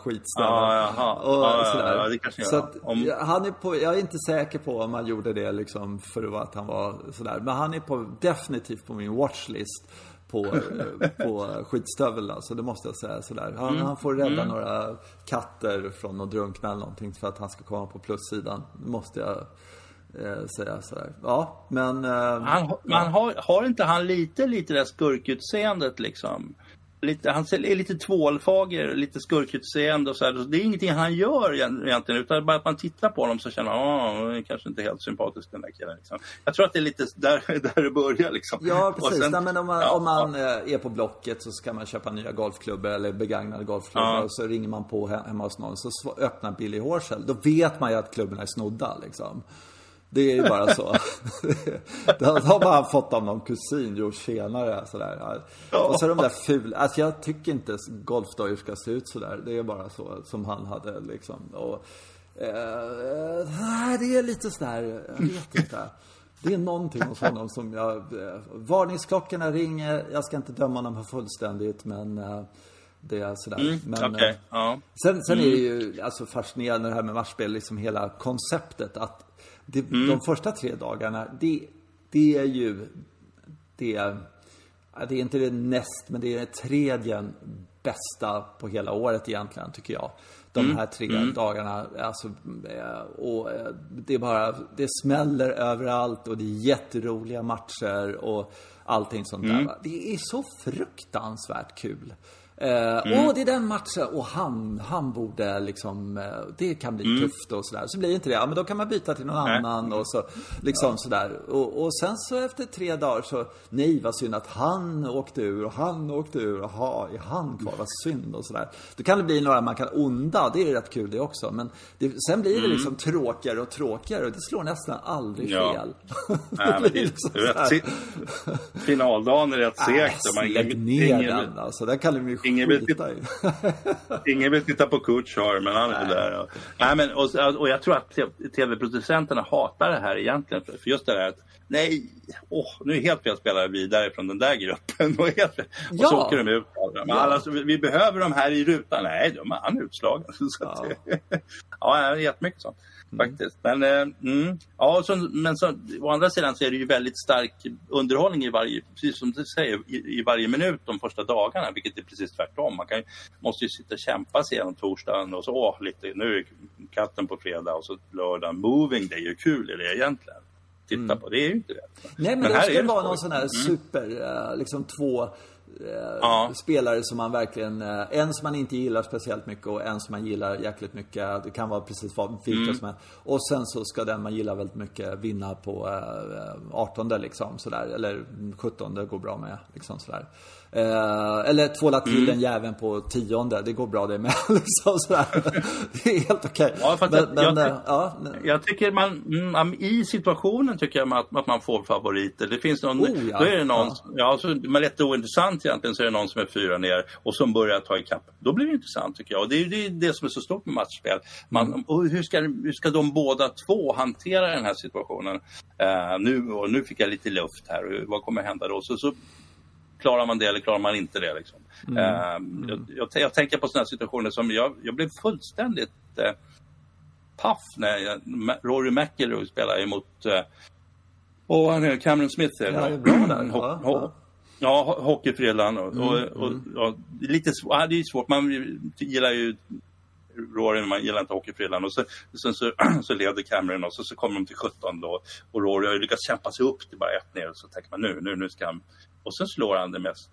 [SPEAKER 2] Ja, och sådär. Kanske
[SPEAKER 1] Så att, om... han är på, jag är inte säker på om han gjorde det liksom för att han var sådär. Men han är på, definitivt på min watchlist på, på skitstöveln. Så det måste jag säga sådär. Han, mm. han får rädda mm. några katter från att drunkna eller någonting för att han ska komma på plussidan. Det måste jag eh, säga sådär. Ja, men... Eh,
[SPEAKER 2] han. Man har, har inte han lite, lite det där skurkutseendet liksom? Lite, han är lite tvålfager, lite skurkutseende och så här. Det är ingenting han gör egentligen utan bara att man tittar på honom så känner man att han kanske inte är helt sympatisk den där killen. Liksom. Jag tror att det är lite där, *laughs* där det börjar liksom.
[SPEAKER 1] Ja precis, sen, Nej, men om man, ja, om man ja. Eh, är på Blocket så ska man köpa nya golfklubbor eller begagnade golfklubbar ja. och så ringer man på hemma hos någon så öppnar Billy Horschel. Då vet man ju att klubborna är snodda liksom. Det är ju bara så. *laughs* det har man fått av någon kusin, jo tjenare sådär. Och så de där fula, alltså jag tycker inte golfdojor ska se ut sådär. Det är bara så som han hade liksom. Och, eh, det är lite sådär, jag vet inte. Det är någonting hos honom som jag, eh, varningsklockorna ringer, jag ska inte döma honom fullständigt men eh, det är sådär. Mm, men,
[SPEAKER 2] okay. ja.
[SPEAKER 1] sen, sen mm. är det ju alltså fascinerande det här med matchspel, liksom hela konceptet att det, mm. De första tre dagarna, det, det är ju... Det är, det är inte det näst, men det är det tredje bästa på hela året egentligen, tycker jag. De mm. här tre mm. dagarna, alltså, eh, och eh, det är bara, det smäller överallt och det är jätteroliga matcher och allting sånt mm. där. Det är så fruktansvärt kul. Eh, mm. Och det är den matchen och han, han borde liksom, eh, det kan bli mm. tufft och sådär. Så blir det inte det, ja men då kan man byta till någon nej. annan och så liksom ja. sådär. Och, och sen så efter tre dagar så, nej vad synd att han åkte ur och han åkte ur. Jaha, är han kvar? Vad synd och sådär. Då kan det bli några man kan onda, det är rätt kul det också. Men det, sen blir det mm. liksom tråkigare och tråkigare och det slår nästan aldrig ja. fel. *laughs*
[SPEAKER 2] Nej, men det, liksom rätt, finaldagen är rätt segt.
[SPEAKER 1] Äh, lägg ner den alltså, den kan du ju
[SPEAKER 2] ingen vill, titta, *laughs* ingen vill titta på Kutjar, men han är Nej. där. Och, nej, men, och, och jag tror att tv-producenterna hatar det här egentligen. För just det här att nej, åh, nu är helt fel spelare vidare från den där gruppen. *laughs* Och, helt, och
[SPEAKER 1] Ja.
[SPEAKER 2] så åker de ut. Men
[SPEAKER 1] Ja.
[SPEAKER 2] alla, vi, vi behöver de här i rutan. Nej, de är han är utslagen. *laughs* Så att, ja, *laughs* jättemycket sånt. Faktiskt. Men, eh, mm, ja, så, men så, å andra sidan så är det ju väldigt stark underhållning i varje, precis som du säger, i, i varje minut de första dagarna, vilket är precis tvärtom. Man kan, ju- måste ju sitta och kämpa sig igenom torsdagen och så, åh, lite, nu är katten på fredag och så lördag, moving day, hur kul är det egentligen? Titta på, det är ju inte det.
[SPEAKER 1] Nej, men,
[SPEAKER 2] här
[SPEAKER 1] det
[SPEAKER 2] är
[SPEAKER 1] det vara
[SPEAKER 2] skoj.
[SPEAKER 1] någon sån här super, eh, liksom två
[SPEAKER 2] Ja.
[SPEAKER 1] spelare som man verkligen, eh, en som man inte gillar speciellt mycket och en som man gillar jäkligt mycket. Det kan vara precis vad, vilka
[SPEAKER 2] Mm.
[SPEAKER 1] som helst. Och sen så ska den man gillar väldigt mycket vinna på eh, 18 liksom sådär. Eller 17 det går bra med. Liksom sådär. Eh, eller tvåla till
[SPEAKER 2] Mm.
[SPEAKER 1] den jäveln på tionde, det går bra det med. *laughs* liksom sådär. Det är helt okej.
[SPEAKER 2] Ja, att
[SPEAKER 1] men,
[SPEAKER 2] jag-
[SPEAKER 1] men,
[SPEAKER 2] jag-
[SPEAKER 1] ja,
[SPEAKER 2] Jag tycker man, mm, i situationen tycker jag att, att man får favoriter. Det finns någon,
[SPEAKER 1] Oh, ja.
[SPEAKER 2] då är det någon,
[SPEAKER 1] Ja.
[SPEAKER 2] ja. så, men rätt ointressant egentligen så är det någon som är fyra ner och som börjar ta ikapp. Då blir det intressant tycker jag. Och det är det, är det som är så stort med matchspel. Man,
[SPEAKER 1] Mm.
[SPEAKER 2] hur, ska, hur ska de båda två hantera den här situationen? Eh, nu, nu fick jag lite luft här, vad kommer hända då? Så, så klarar man det eller klarar man inte det? Liksom.
[SPEAKER 1] Mm.
[SPEAKER 2] Eh, jag, jag, jag tänker på sådana situationer som jag, jag blev fullständigt eh, paff när jag, Rory McIlroy spelade emot eh, och han är Cameron Smith.
[SPEAKER 1] Ja, det är bra där. *clears throat*
[SPEAKER 2] Ho-
[SPEAKER 1] Ja,
[SPEAKER 2] ho-
[SPEAKER 1] ja.
[SPEAKER 2] Ja, ho- hockeyfrillan och,
[SPEAKER 1] Mm,
[SPEAKER 2] och, och, och lite svårt. Ja, det är svårt. Man gillar ju Rory, man gillar inte hockeyfrillan. Och så, sen så, *clears throat* så leder Cameron och så, så kommer de till 17 då. Och Rory har ju lyckats kämpa sig upp till bara ett ner. Och så tänker man nu, nu, nu ska han... Och sen slår han det mest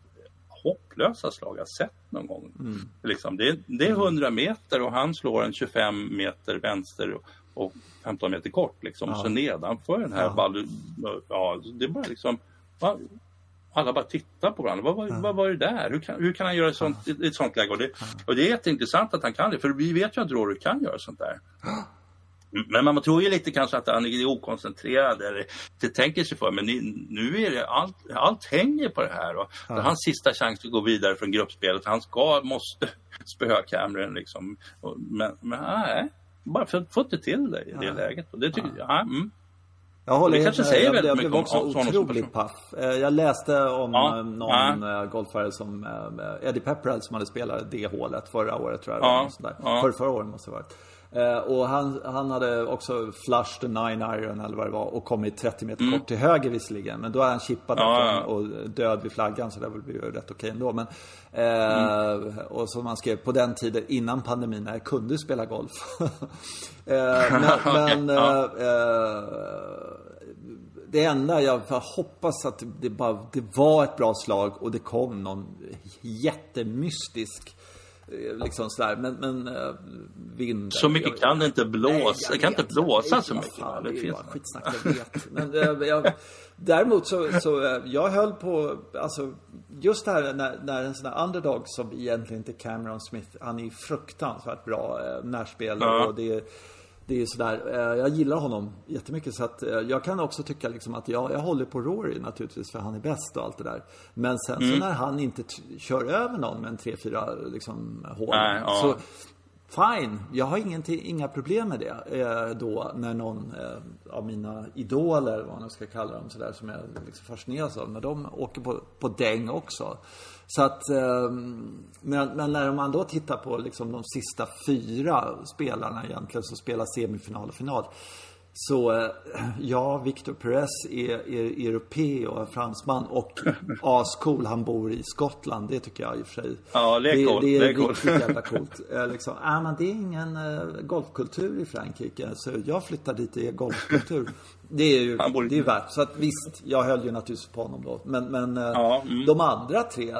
[SPEAKER 2] hopplösa slag jag sett någon gång.
[SPEAKER 1] Mm.
[SPEAKER 2] Liksom, det, är- det är 100 meter och han slår en 25 meter vänster och, och 15 meter kort. Liksom.
[SPEAKER 1] Ja.
[SPEAKER 2] Så nedanför den här
[SPEAKER 1] Ja.
[SPEAKER 2] ja, det bara liksom... va- alla bara tittar på varandra. Vad, var- vad var det där? Hur kan, hur kan han göra sånt, ett, ett sånt läge? Och det, och det är jätteintressant att han kan det, för vi vet ju att Rory kan göra sånt där. Men man tror ju lite kanske att han är okoncentrerad eller inte tänker sig för. Men nu är det allt, allt hänger på det här. Och Det är hans sista chans att gå vidare från gruppspelet. Han ska, måste *laughs* spöa Cameron liksom. Men, men nej, bara för, få inte till det i det läget. Och det tycker jag, ja, mm.
[SPEAKER 1] Jag håller helt
[SPEAKER 2] kanske
[SPEAKER 1] med.
[SPEAKER 2] säger
[SPEAKER 1] jag, jag blev också otroligt paff. Eh, Jag läste om
[SPEAKER 2] Ja,
[SPEAKER 1] eh, någon
[SPEAKER 2] ja.
[SPEAKER 1] eh, golfare som Eddie Pepperell som hade spelat det hålet förra året tror jag.
[SPEAKER 2] Ja, ja.
[SPEAKER 1] För förra året måste det ha varit. Eh, Och han, han hade också flushed the nine iron eller vad det var och kommit 30 meter kort till höger visserligen. Men då är han chippad
[SPEAKER 2] Mm. Ja,
[SPEAKER 1] och död vid flaggan så det blir ju rätt okej ändå. Men, eh,
[SPEAKER 2] Mm.
[SPEAKER 1] Och som man skrev på den tiden innan pandemin när jag kunde spela golf. *laughs* eh, men *laughs* men
[SPEAKER 2] Ja.
[SPEAKER 1] eh, eh, det enda jag hoppas att det, bara, det var ett bra slag och det kom någon jättemystisk liksom sådär, men, men äh, vind.
[SPEAKER 2] Så mycket
[SPEAKER 1] Jag-
[SPEAKER 2] kan det inte blåsa.
[SPEAKER 1] Nej, jag
[SPEAKER 2] det kan
[SPEAKER 1] vet,
[SPEAKER 2] inte blåsa
[SPEAKER 1] jag
[SPEAKER 2] så mycket.
[SPEAKER 1] Fan,
[SPEAKER 2] Det
[SPEAKER 1] det
[SPEAKER 2] finns-
[SPEAKER 1] skitsnack, jag vet. Men äh, jag, däremot så, så äh, jag höll på, alltså just det här när, när en sån här underdog som egentligen inte Cameron Smith, han är fruktansvärt bra äh, närspel
[SPEAKER 2] Ja.
[SPEAKER 1] och det är det är sådär, eh, jag gillar honom jättemycket så att eh, jag kan också tycka liksom att jag, jag håller på Rory naturligtvis för han är bäst och allt det där. Men sen
[SPEAKER 2] Mm.
[SPEAKER 1] så när han inte kör över någon med en 3-4 liksom hål.
[SPEAKER 2] Nej, ja.
[SPEAKER 1] Så fine, jag har inga problem med det. Eh, då när någon eh, av mina idoler, vad man ska kalla dem sådär, som jag liksom fascineras av, när de åker på, på däng också. Så att, eh, men, men när man då tittar på liksom de sista fyra spelarna egentligen som spelar semifinal och final. Så eh, ja, Victor Perez är, är europé och är fransman och *laughs* ascool. Han bor i Skottland. Det tycker jag i och för sig.
[SPEAKER 2] Ja, det är coolt.
[SPEAKER 1] Det,
[SPEAKER 2] Det
[SPEAKER 1] är
[SPEAKER 2] coolt.
[SPEAKER 1] riktigt jävla *laughs* coolt. Eh, liksom, ah, men det är ingen eh, golfkultur i Frankrike. Så jag flyttar dit, det är golfkultur. Det är ju det är värt. Så att visst, jag höll ju naturligtvis på honom då. Men, men
[SPEAKER 2] Ja, mm.
[SPEAKER 1] de andra tre,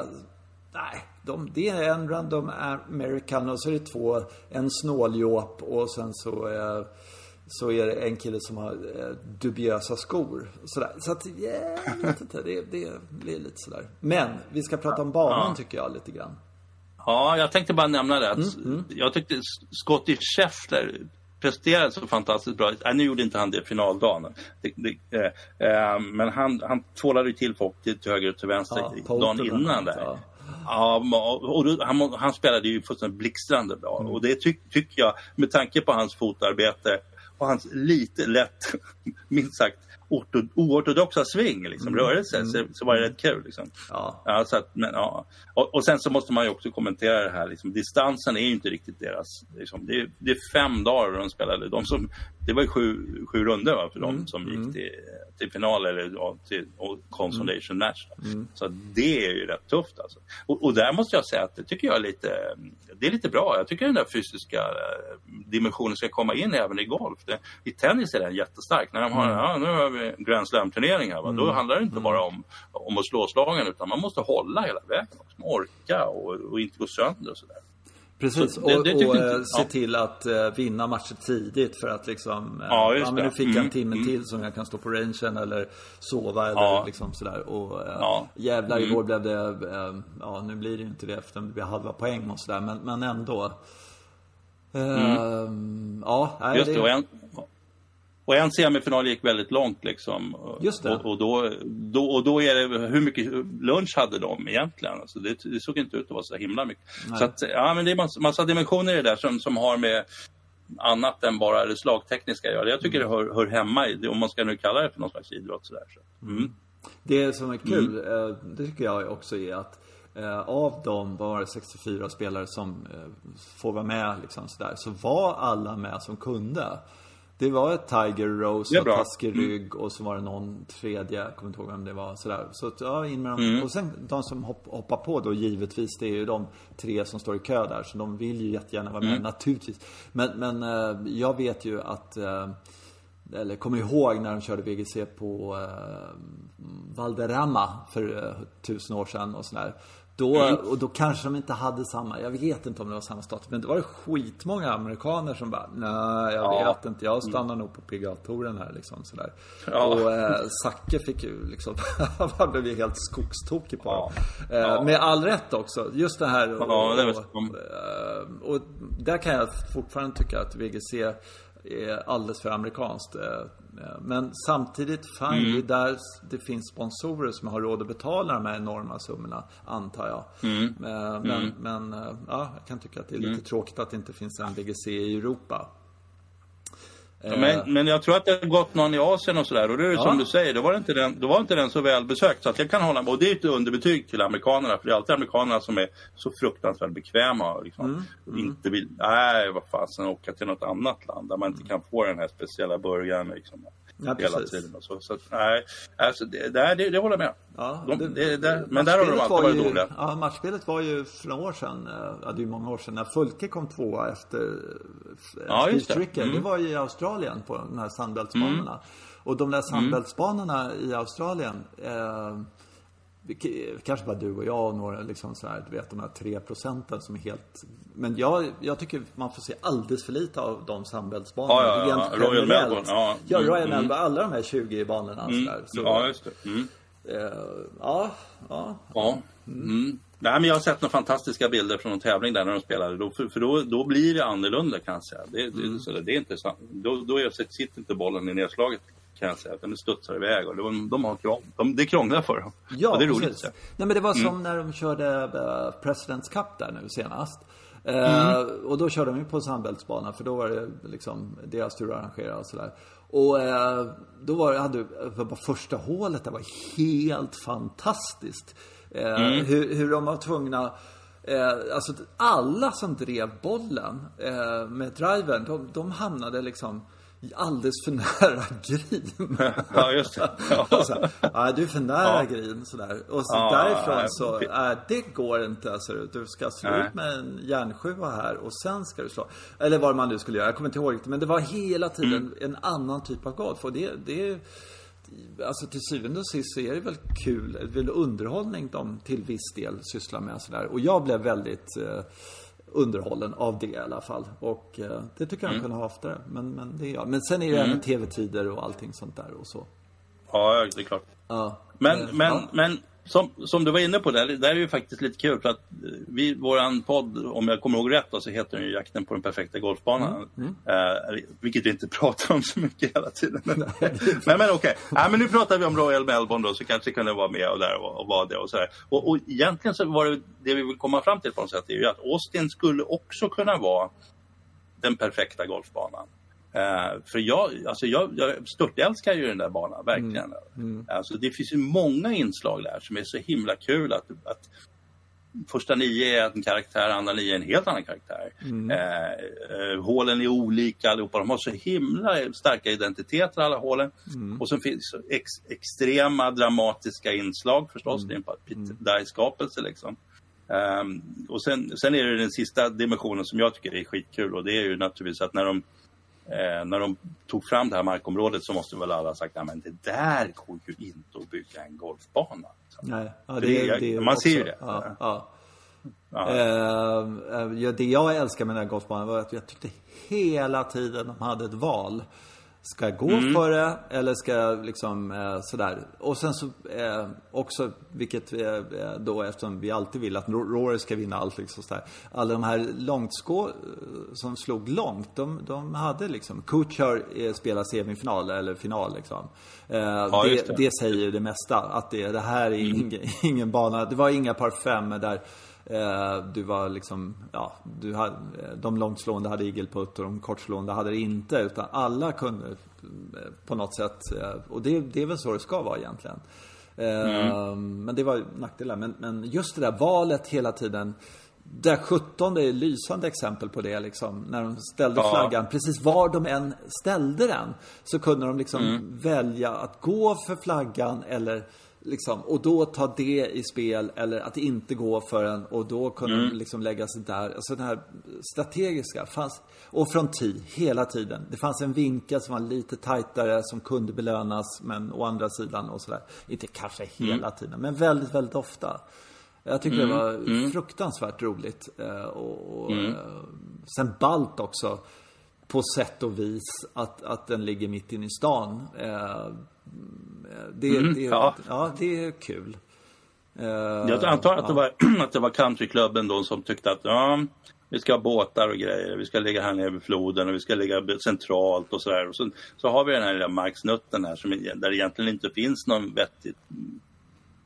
[SPEAKER 1] nej. De, det är en random american och så är det två, en snåljåp och sen så eh, så är det en kille som har eh, dubiösa skor. Sådär. Så att, yeah, jag vet inte. Det, det blir lite sådär. Men vi ska prata om banan tycker jag lite grann.
[SPEAKER 2] Ja, jag tänkte bara nämna det. Att
[SPEAKER 1] Mm,
[SPEAKER 2] Jag tyckte Scotty Scheffler presterade så fantastiskt bra. Nej, nu gjorde inte han det finaldagen. Det, det, eh, eh, men han, han tvålade ju till folk till, till höger och till vänster
[SPEAKER 1] Ja,
[SPEAKER 2] dagen innan där.
[SPEAKER 1] ja.
[SPEAKER 2] Ja, och då, han, han spelade ju fullständigt blixtrande bra.
[SPEAKER 1] Mm.
[SPEAKER 2] Och det ty, tycker jag, med tanke på hans fotarbete och hans lite lätt, *laughs* minst sagt, oortodoxa sving, liksom, mm. rörelse, så, så var det rätt kul. Liksom. Ja. Ja, så att, men, ja. Och, och, sen så måste man ju också kommentera det här, liksom, distansen är ju inte riktigt deras, liksom, det, är, det är fem dagar de spelade. De som, det var ju sju, sju runder för mm. de som gick mm. till, till final eller ja, till consolation match. Mm. Så det är ju rätt tufft alltså. Och, och, där måste jag säga att det tycker jag är lite, det är lite bra. Jag tycker den där fysiska eh, dimensionen ska komma in även i golf. Det, I tennis är den jättestark. När de har, mm. ja, nu har vi Grand Slam-turneringar, mm. då handlar det inte mm. bara om, om att slå slagen utan man måste hålla hela vägen. Också. Orka och, och inte gå sönder och sådär.
[SPEAKER 1] Precis, så, och, det, det och inte, eh, se till att uh, vinna matcher tidigt för att liksom... Uh, ja, ja, men nu fick jag en mm, timme mm. till som jag kan stå på rangen eller sova eller ja. liksom sådär. Och uh, ja. jävlar, mm. igår blev det... Ja, nu blir det ju inte det efter det blir halva poäng och sådär, men, men ändå.
[SPEAKER 2] Mm. Ja, nej, Just det. det... Och en semifinal gick väldigt långt liksom.
[SPEAKER 1] Just det.
[SPEAKER 2] Och, och, då, då, och då är det, hur mycket lunch hade de egentligen? Alltså det, det såg inte ut att vara så himla mycket. Nej. Så att, ja men det är massa, massa dimensioner i det där som, som har med annat än bara det slagtekniska att göra. Jag tycker det hör, hör hemma i, om man ska nu kalla det för någon slags idrott sådär. Så. Mm.
[SPEAKER 1] Det som är kul, mm. Eh, det tycker jag också är att eh, av de var 64 spelare som eh, får vara med liksom sådär, så var alla med som kunde. Det var ett Tiger Rose och taskig mm. rygg och så var det någon tredje, jag kommer inte ihåg vem det var. Sådär. Så ja, in med dem. Mm. Och sen de som hopp, hoppar på då givetvis, det är ju de tre som står i kö där. Så de vill ju jättegärna vara med, mm. naturligtvis. Men, men eh, jag vet ju att eh, eller kommer ihåg när de körde VGC på eh, Valderrama för eh, tusen år sedan och sådär. Då, mm. Och då kanske de inte hade samma, jag vet inte om det var samma status, men det var skitmånga amerikaner som bara, nej jag ja. vet inte, jag stannar mm. nog på PGA-touren här liksom sådär. Ja. Och eh, Zacke fick ju liksom, *laughs* han blev ju helt skogstokig på ja. Eh, ja. Med all rätt också, just det här. Och, ja, det och, och, eh, och där kan jag fortfarande tycka att VGC är alldeles för amerikanskt. Eh, eh, men samtidigt, fine, mm. det är där det finns sponsorer som har råd att betala de här enorma summorna, antar jag. Mm. Eh, men, mm. men ja, jag kan tycka att det är lite mm. tråkigt att det inte finns en VGC i Europa.
[SPEAKER 2] Ja, men, men jag tror att det har gått någon i Asien och sådär. Och det är ja. som du säger, då var, inte den, då var inte den så välbesökt. Så att jag kan hålla med. Och det är ett underbetyg till amerikanerna. För det är alltid amerikanerna som är så fruktansvärt bekväma. Och liksom, mm. mm. inte vill, nej vad fasen, åka till något annat land. Där man inte kan få den här speciella burgaren. Liksom. Ja, hela tiden. Och så. Så, nej, alltså, det, det, det, det håller jag med. Ja, de, det, det, men där har de alltid varit dåliga.
[SPEAKER 1] Ja, matchspelet var ju för några år sedan, eh, ja, det är ju många år sedan, när Fulke kom tvåa efter eh, ja, Steve Stricker. Mm. Det var ju i Australien på de här sandbältsbanorna. Mm. Och de där sandbältsbanorna mm. i Australien eh, kanske bara du och jag och några liksom så här, du vet de här tre procenten som är helt... Men jag, jag tycker man får se alldeles för lite av de sambältsbanorna.
[SPEAKER 2] Ja, ja, ja. Royal Melbourne. Ja,
[SPEAKER 1] ja Royal mm, Melbourne. Alla de här 20 banorna. Mm. Så där. Så,
[SPEAKER 2] ja, just det. Mm.
[SPEAKER 1] Uh, ja, ja.
[SPEAKER 2] Ja. Mm. Nej, men jag har sett några fantastiska bilder från en tävling där när de spelade. Då, för, då, då blir det annorlunda kan jag säga. Det, det, mm. så det, det är inte sant. Då, då sitter inte bollen i nedslaget kan jag säga. Att den studsar iväg och de, de har krång, de, det krånglar för dem.
[SPEAKER 1] Ja,
[SPEAKER 2] och det är
[SPEAKER 1] roligt. Precis. Nej, men det var som mm. när de körde uh, Presidents Cup där nu senast. Uh, mm. Och då körde de ju på sandbältsbana för då var det liksom deras tur att arrangera och sådär. Och uh, då var det, hade, bara första hålet det var helt fantastiskt. Mm. Hur, hur de var tvungna alltså alla som drev bollen med driven, de, de hamnade liksom alldeles för nära *laughs* green.
[SPEAKER 2] Ja, just det.
[SPEAKER 1] Ja. så, ja, du är för nära ja. green sådär. Och så ja, därifrån så, äh, det går inte. Alltså, du ska slå Nej. ut med en järnsjua här och sen ska du slå. Eller vad man nu skulle göra, jag kommer inte ihåg det. Men det var hela tiden mm. en annan typ av golf. Och det, det Alltså till syvende och sist så är det väl kul, det är väl underhållning de till viss del sysslar med sådär. Och jag blev väldigt eh, underhållen av det i alla fall. Och eh, det tycker jag mm. kunde ha oftare. Men, men det är jag. Men sen är det mm. även tv-tider och allting sånt där och så.
[SPEAKER 2] Ja, det är klart. Ja. Men, eh, men, ja. men som, som du var inne på, där, där är ju faktiskt lite kul för att vi, våran podd, om jag kommer ihåg rätt, så heter den ju Jakten på den perfekta golfbanan. Mm. Mm. Eh, vilket vi inte *laughs* pratar om så mycket hela tiden. men *laughs* men okej, okay. ja, men nu pratar vi om Royal Melbourne då, så kanske kunde vara med och där och, och vara det och sådär. Och, och egentligen så var det det vi vill komma fram till på något sätt, är ju att Austin skulle också kunna vara den perfekta golfbanan. Uh, för jag, alltså jag, jag störtälskar ju den där banan, verkligen. Mm. Mm. Alltså det finns ju många inslag där som är så himla kul att, att första nio är en karaktär, andra nio är en helt annan karaktär. Mm. Eh, eh, hålen är olika allihopa, de har så himla starka identiteter alla hålen. Mm. Och så finns ex, extrema dramatiska inslag förstås, mm. det är en Pete mm. Liksom. Um, och sen, sen är det den sista dimensionen som jag tycker är skitkul och det är ju naturligtvis att när de Eh, när de tog fram det här markområdet så måste väl alla ha sagt att det där går ju inte att bygga en golfbana.
[SPEAKER 1] Nej, ja, det, det, det, man
[SPEAKER 2] ser ju det.
[SPEAKER 1] Ja, ja. Ja. Eh, det jag älskar med den här golfbanan var att jag tyckte hela tiden de hade ett val. Ska jag gå mm. för det eller ska jag liksom eh, sådär. Och sen så eh, också, vilket eh, då eftersom vi alltid vill att Rory ska vinna allt liksom sådär. Alla de här långtskå eh, som slog långt, de, de hade liksom, Kutcher eh, spelar semifinal eller final liksom. Eh, ja, det, det. det, säger det mesta, att det, det här är mm. ingen, *laughs* ingen bana. Det var inga par fem där Eh, du var liksom, ja, du hade, de långtslående hade igelputt och de kortslående hade det inte. Utan alla kunde eh, på något sätt, eh, och det, det är väl så det ska vara egentligen. Mm. Men det var nackdelar. Men, men just det där valet hela tiden. Där 17 är lysande exempel på det liksom. När de ställde ja. flaggan, precis var de än ställde den. Så kunde de liksom mm. välja att gå för flaggan eller Liksom, och då ta det i spel eller att inte gå för en och då kunna mm. liksom lägga sig där. Alltså det här strategiska fanns. Och från tid, hela tiden. Det fanns en vinkel som var lite tajtare som kunde belönas men å andra sidan och sådär. Inte kanske hela mm. tiden men väldigt, väldigt ofta. Jag tycker mm. det var mm. fruktansvärt roligt. Eh, och, och mm. Eh, sen balt också. På sätt och vis att, att den ligger mitt inne i stan. Eh, det, mm, det, ja. ja, det är kul.
[SPEAKER 2] Jag antar att, det var, *clears throat* att det var countryklubben då som tyckte att ja, vi ska ha båtar och grejer, vi ska ligga här nere vid floden och vi ska ligga centralt och sådär. Och så, så har vi den här lilla marksnutten här som, där det egentligen inte finns någon vettigt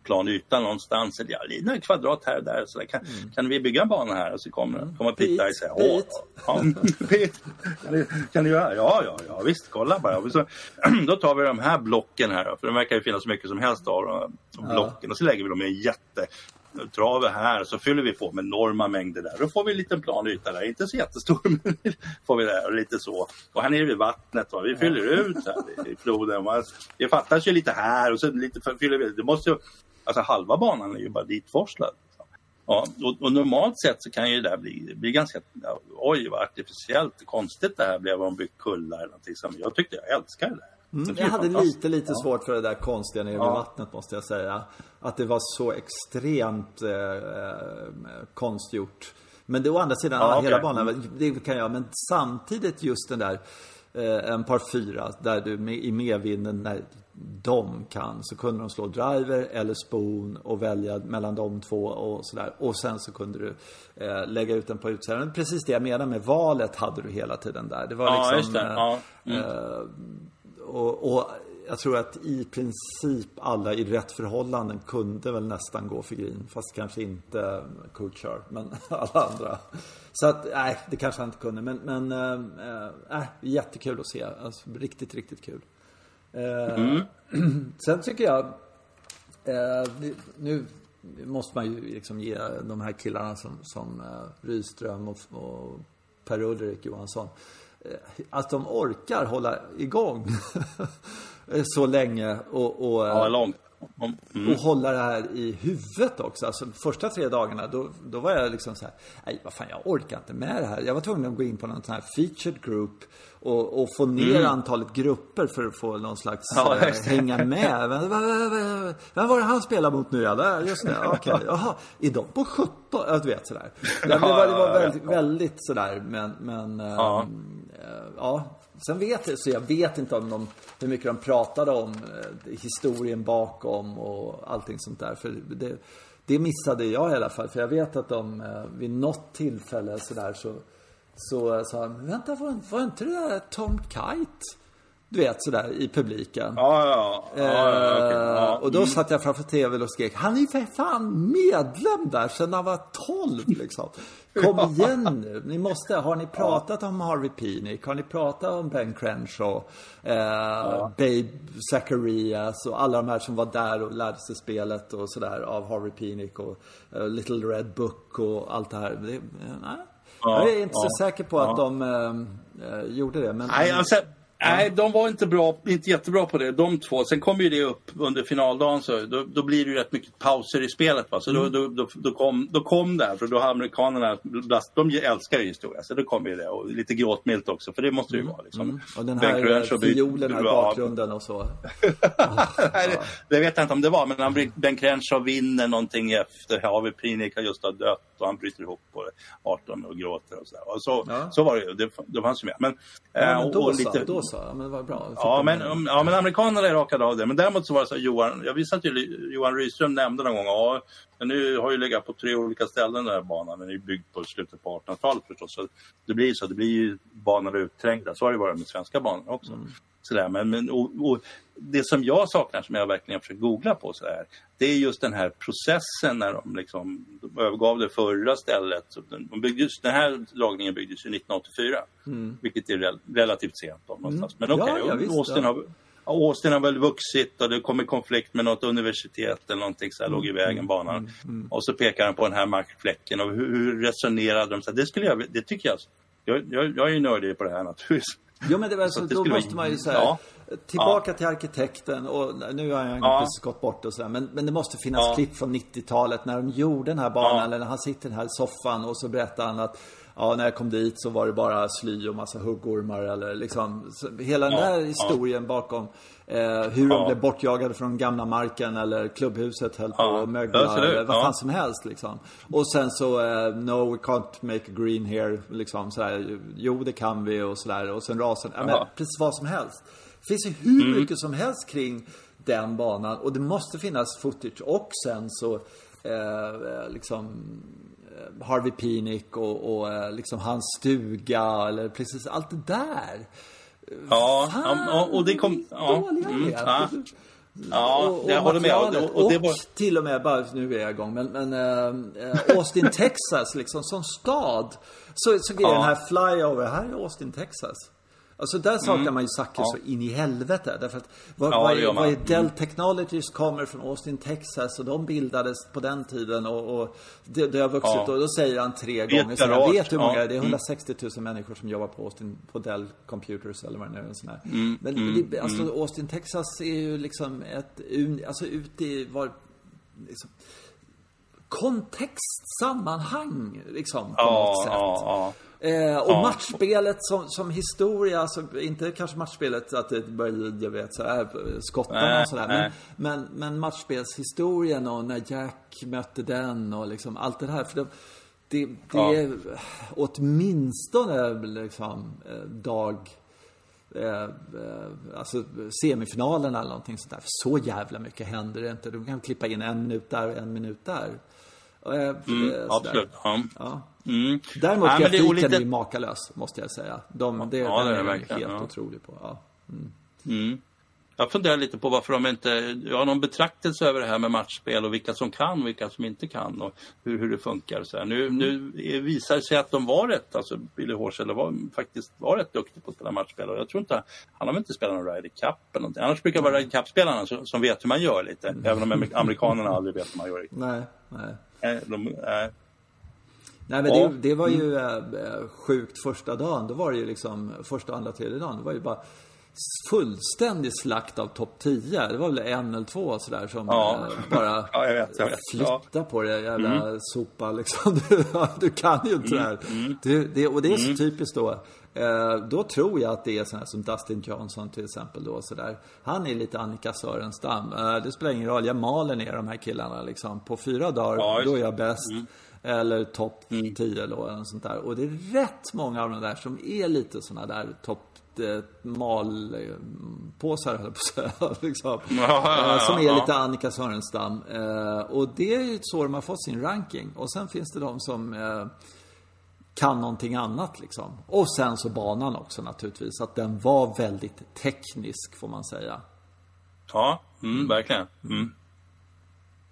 [SPEAKER 2] plan yta någonstans. Eller ja, några kvadrat här och där. Så där. Kan, mm. kan vi bygga en bana här? Och så kommer, mm. kommer Pete och säger Åh, ja, *laughs* Pete, kan, du, kan du göra? Ja, ja, ja, visst, kolla bara. Så, *clears throat* då tar vi de här blocken här, för det verkar ju finnas så mycket som helst av de blocken. Ja. Och så lägger vi dem i en jätte traver här så fyller vi på med enorma mängder där. Då får vi en liten plan yta där, inte så jättestor *laughs* men får vi där och lite så. Och här nere vid vattnet, va? vi fyller ut här i floden. Va? Det fattas ju lite här och så lite fyller vi. Det måste Alltså halva banan är ju bara ditforslad. Ja, och, och, normalt sett så kan ju det där bli, bli ganska, ja, oj vad artificiellt konstigt det här blev om byggt kullar eller någonting. Som jag tyckte jag älskade det.
[SPEAKER 1] Mm, jag hade lite, lite ja. svårt för det där konstiga nere vid ja. vattnet måste jag säga. Att det var så extremt eh, eh konstgjort. Men det å andra sidan, ja, hela okay. banan, det kan jag, men samtidigt just den där eh, en par fyra där du med, i medvinden när de kan så kunde de slå driver eller spoon och välja mellan de två och sådär. Och sen så kunde du eh, lägga ut den på utsidan. Precis det jag menar med valet hade du hela tiden där. Det var ja, liksom... Det. Ja. Mm. Eh, och, och, jag tror att i princip alla i rätt förhållanden kunde väl nästan gå för green. Fast kanske inte Kutcher, men *laughs* alla andra. Så att, nej, det kanske han inte kunde. Men, men äh, äh, jättekul att se. Alltså, riktigt, riktigt kul. Mm. *clears throat* Sen tycker jag, eh, nu måste man ju liksom ge de här killarna som, som eh, Rydström och, och Per-Ulrik Johansson, att de orkar hålla igång *laughs* så länge och, och
[SPEAKER 2] ja, långt.
[SPEAKER 1] Mm. Och hålla det här i huvudet också. Alltså första tre dagarna då, då var jag liksom så här, nej vad fan jag orkar inte med det här. Jag var tvungen att gå in på någon sån här featured group och, och få ner mm. antalet grupper för att få någon slags ja, äh, hänga med. Vem, vem, var det han spelade mot nu? Ja, just det. Okej, okay. jaha. Är de på 17? Ja, du vet sådär. Det, var, det var väldigt, väldigt sådär, men, men ja. Äh, ja. Sen vet jag, så jag vet inte om de, hur mycket de pratade om eh, historien bakom och allting sånt där. För det, det missade jag i alla fall. För jag vet att de eh, vid något tillfälle sådär så så sa han, vänta var, var inte det där Tom Kite? du vet sådär i publiken.
[SPEAKER 2] Ja, ja, ja. ja, okay. ja.
[SPEAKER 1] Och då satt jag framför tvn och skrek, han är ju för fan medlem där sedan han var 12 liksom. *laughs* Kom igen nu, ni måste, har ni pratat om Harvey Penick? Har ni pratat om Ben Crenshaw? Eh, Babe Zacharias och alla de här som var där och lärde sig spelet och sådär av Harvey Penick och uh, Little Red Book och allt det här. Det, eh, nej. jag är inte så säker på att de eh, gjorde det. Men,
[SPEAKER 2] nej, alltså, Nej, de var inte, bra, inte jättebra på det, de två. Sen kom ju det upp under finaldagen, så då, då blir det ju rätt mycket pauser i spelet. Va? Så mm. då, då, då, kom, då kom det, för då har amerikanerna, de älskar ju historia, så då kom ju det. Och lite gråtmilt också, för det måste det ju mm. vara. Liksom. Mm.
[SPEAKER 1] Och den här fiolen här i bakgrunden och så. *laughs*
[SPEAKER 2] det, det, vet jag inte om det var, men Ben Crenshaw vinner någonting efter Harvey har just har dött och han bryter ihop på 18 och gråter och så där. Och så, ja. så var det ju, det, det fanns ju med. Men,
[SPEAKER 1] ja, men eh, då, och, lite, så, då så, ja, men var bra.
[SPEAKER 2] Ja men, um, ja, men amerikanerna rakade av det. Men däremot så var det så Johan, jag visste att Johan Rydström nämnde någon gång, ja, men nu har ju legat på tre olika ställen den här banan. Den är byggd på slutet på 1800-talet förstås. Så det blir så, det blir ju banor utträngda. Så har det varit med svenska banor också. Mm. Sådär, men, men och, och, det som jag saknar, som jag verkligen försökt googla på, så här, det är just den här processen när de, liksom, de övergav det förra stället. De byggdes, den här lagningen byggdes ju 1984, mm. vilket är rel relativt sent. Då, någonstans. Mm. Men okej, okay, ja, Austin, har, Austin har väl vuxit och det kom i konflikt med något universitet eller någonting så här, mm. låg i vägen mm. banan. Mm. mm. Och så pekar han på den här markfläcken och hur, hur resonerade de? Så här, det, skulle jag, det tycker jag, jag, jag, jag är ju nördig på det här naturligtvis.
[SPEAKER 1] Jo men det var så, så då måste man ju säga ja. Tillbaka ja. till arkitekten och nu har jag inte ja. gått bort och sådär men, men det måste finnas ja. klipp från 90-talet när de gjorde den här banan ja. eller när han sitter i den här soffan och så berättar han att Ja, när jag kom dit så var det bara sly och massa huggormar eller liksom Hela den där historien bakom hur de blev bortjagade från gamla marken eller klubbhuset höll på att mögla eller vad fan som helst liksom. Och sen så, eh, no we can't make a green here liksom sådär. Jo det kan vi och sådär och sen rasen, ja men precis vad som helst. Det finns ju hur mm. mycket som helst kring den banan och det måste finnas footage och sen så eh, liksom eh, Harvey Penick och, och eh, liksom hans stuga eller precis allt det där.
[SPEAKER 2] Ja, Fan, och det kom... Ja, mm, ja. Ja, och, och jag håller med.
[SPEAKER 1] Och, och, det var... till och med, bara nu är jag igång, men, men äh, Austin, Texas, liksom som stad. Så, så grejen ja. här flyover, här är Austin, Texas. Alltså där saknar mm. man ju Zacke så in i helvete. Därför att vad, ja, vad, är, vad är Dell mm. Technologies kommer från Austin, Texas och de bildades på den tiden och, och det, det har vuxit ja. och då säger han tre gånger så jag vet hur många ja. det är 160 000 mm. människor som jobbar på Austin, på Dell Computers eller vad det nu är. Sån här. Mm. Men mm. Det, alltså mm. Austin, Texas är ju liksom ett, alltså ute i var, liksom, kontext, sammanhang liksom på något sätt. Eh, och ja. matchspelet som, som historia, alltså inte kanske matchspelet att det började, jag vet, så här, skottarna och sådär. Men, men, men matchspelshistorien och när Jack mötte den och liksom allt det här. För det, det, det ja. är åtminstone liksom eh, dag Eh, eh, alltså semifinalerna eller någonting sånt där. För så jävla mycket händer det inte. Du kan klippa in en minut där och en minut där.
[SPEAKER 2] Eh, mm, absolut. Ja.
[SPEAKER 1] ja. Mm. Däremot ja, grafiken är ju makalös, måste jag säga. De, det, ja, den är, är helt ja. otrolig på. Ja. Mm.
[SPEAKER 2] Mm. Jag funderar lite på varför de inte har någon betraktelse över det här med matchspel och vilka som kan och vilka som inte kan och hur, hur det funkar. Så här. Nu, nu visar det sig att de var rätt, alltså Billy Horschel var faktiskt var rätt duktig på att spela matchspel och jag tror inte, han har väl inte spelat någon Ryder Cup eller någonting. Annars brukar det vara Ryder Cup-spelarna som, som, vet hur man gör lite, mm. även om amerikanerna aldrig vet hur man gör. Riktigt.
[SPEAKER 1] Nej, nej.
[SPEAKER 2] De, äh,
[SPEAKER 1] Nej men det, det var ju äh, sjukt första dagen. Då var det ju liksom, första, andra, tredje dagen. Det var ju bara fullständig slakt av topp 10. Det var väl en eller två sådär som ja. äh, bara *laughs*
[SPEAKER 2] ja, jag vet, jag vet.
[SPEAKER 1] flytta ja. på det jävla mm. sopa liksom. *laughs* Du, du kan ju inte mm. det här. Mm. Det, det, och det är så mm. typiskt då. Eh, då tror jag att det är sådana som Dustin Johnson till exempel då sådär. Han är lite Annika Sörenstam. Eh, det spelar ingen roll, jag maler ner de här killarna liksom. På fyra dagar, ja, då är jag bäst. Mm. Eller topp mm. 10 då, eller sånt där. Och det är rätt många av de där som är lite sådana där topp eh, malpåsar, höll på att *laughs* liksom. ja, som är lite Annika Sörenstam. Och det är ju så de har fått sin ranking. Och sen finns det de som kan någonting annat liksom. Och sen så banan också naturligtvis. Att den var väldigt teknisk får man säga.
[SPEAKER 2] Ja, mm, verkligen. Mm.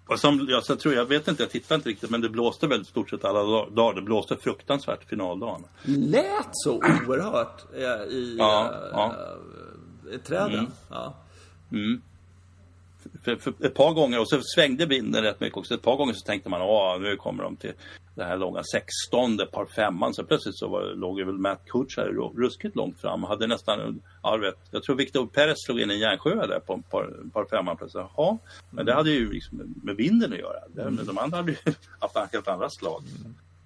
[SPEAKER 2] Och som, jag, så tror, jag vet inte, jag tittade inte riktigt, men det blåste väl stort sett alla dagar. Det blåste fruktansvärt finaldagen.
[SPEAKER 1] Lät så oerhört eh, i,
[SPEAKER 2] ja, ja.
[SPEAKER 1] i träden. Mm. Ja.
[SPEAKER 2] Mm. För, för, ett par gånger, och så svängde vinden rätt mycket också. Ett par gånger så tänkte man, att nu kommer de till det här långa 16 par femman. Så plötsligt så var, låg ju väl Matt Kuchar ruskigt långt fram. Hade nästan, ja, vet, jag tror Victor Perez slog in en järnsjö där på par, par femman plötsligt. Jaha, men det hade ju liksom med vinden att göra. Mm. De andra hade ju *laughs* haft helt andra slag.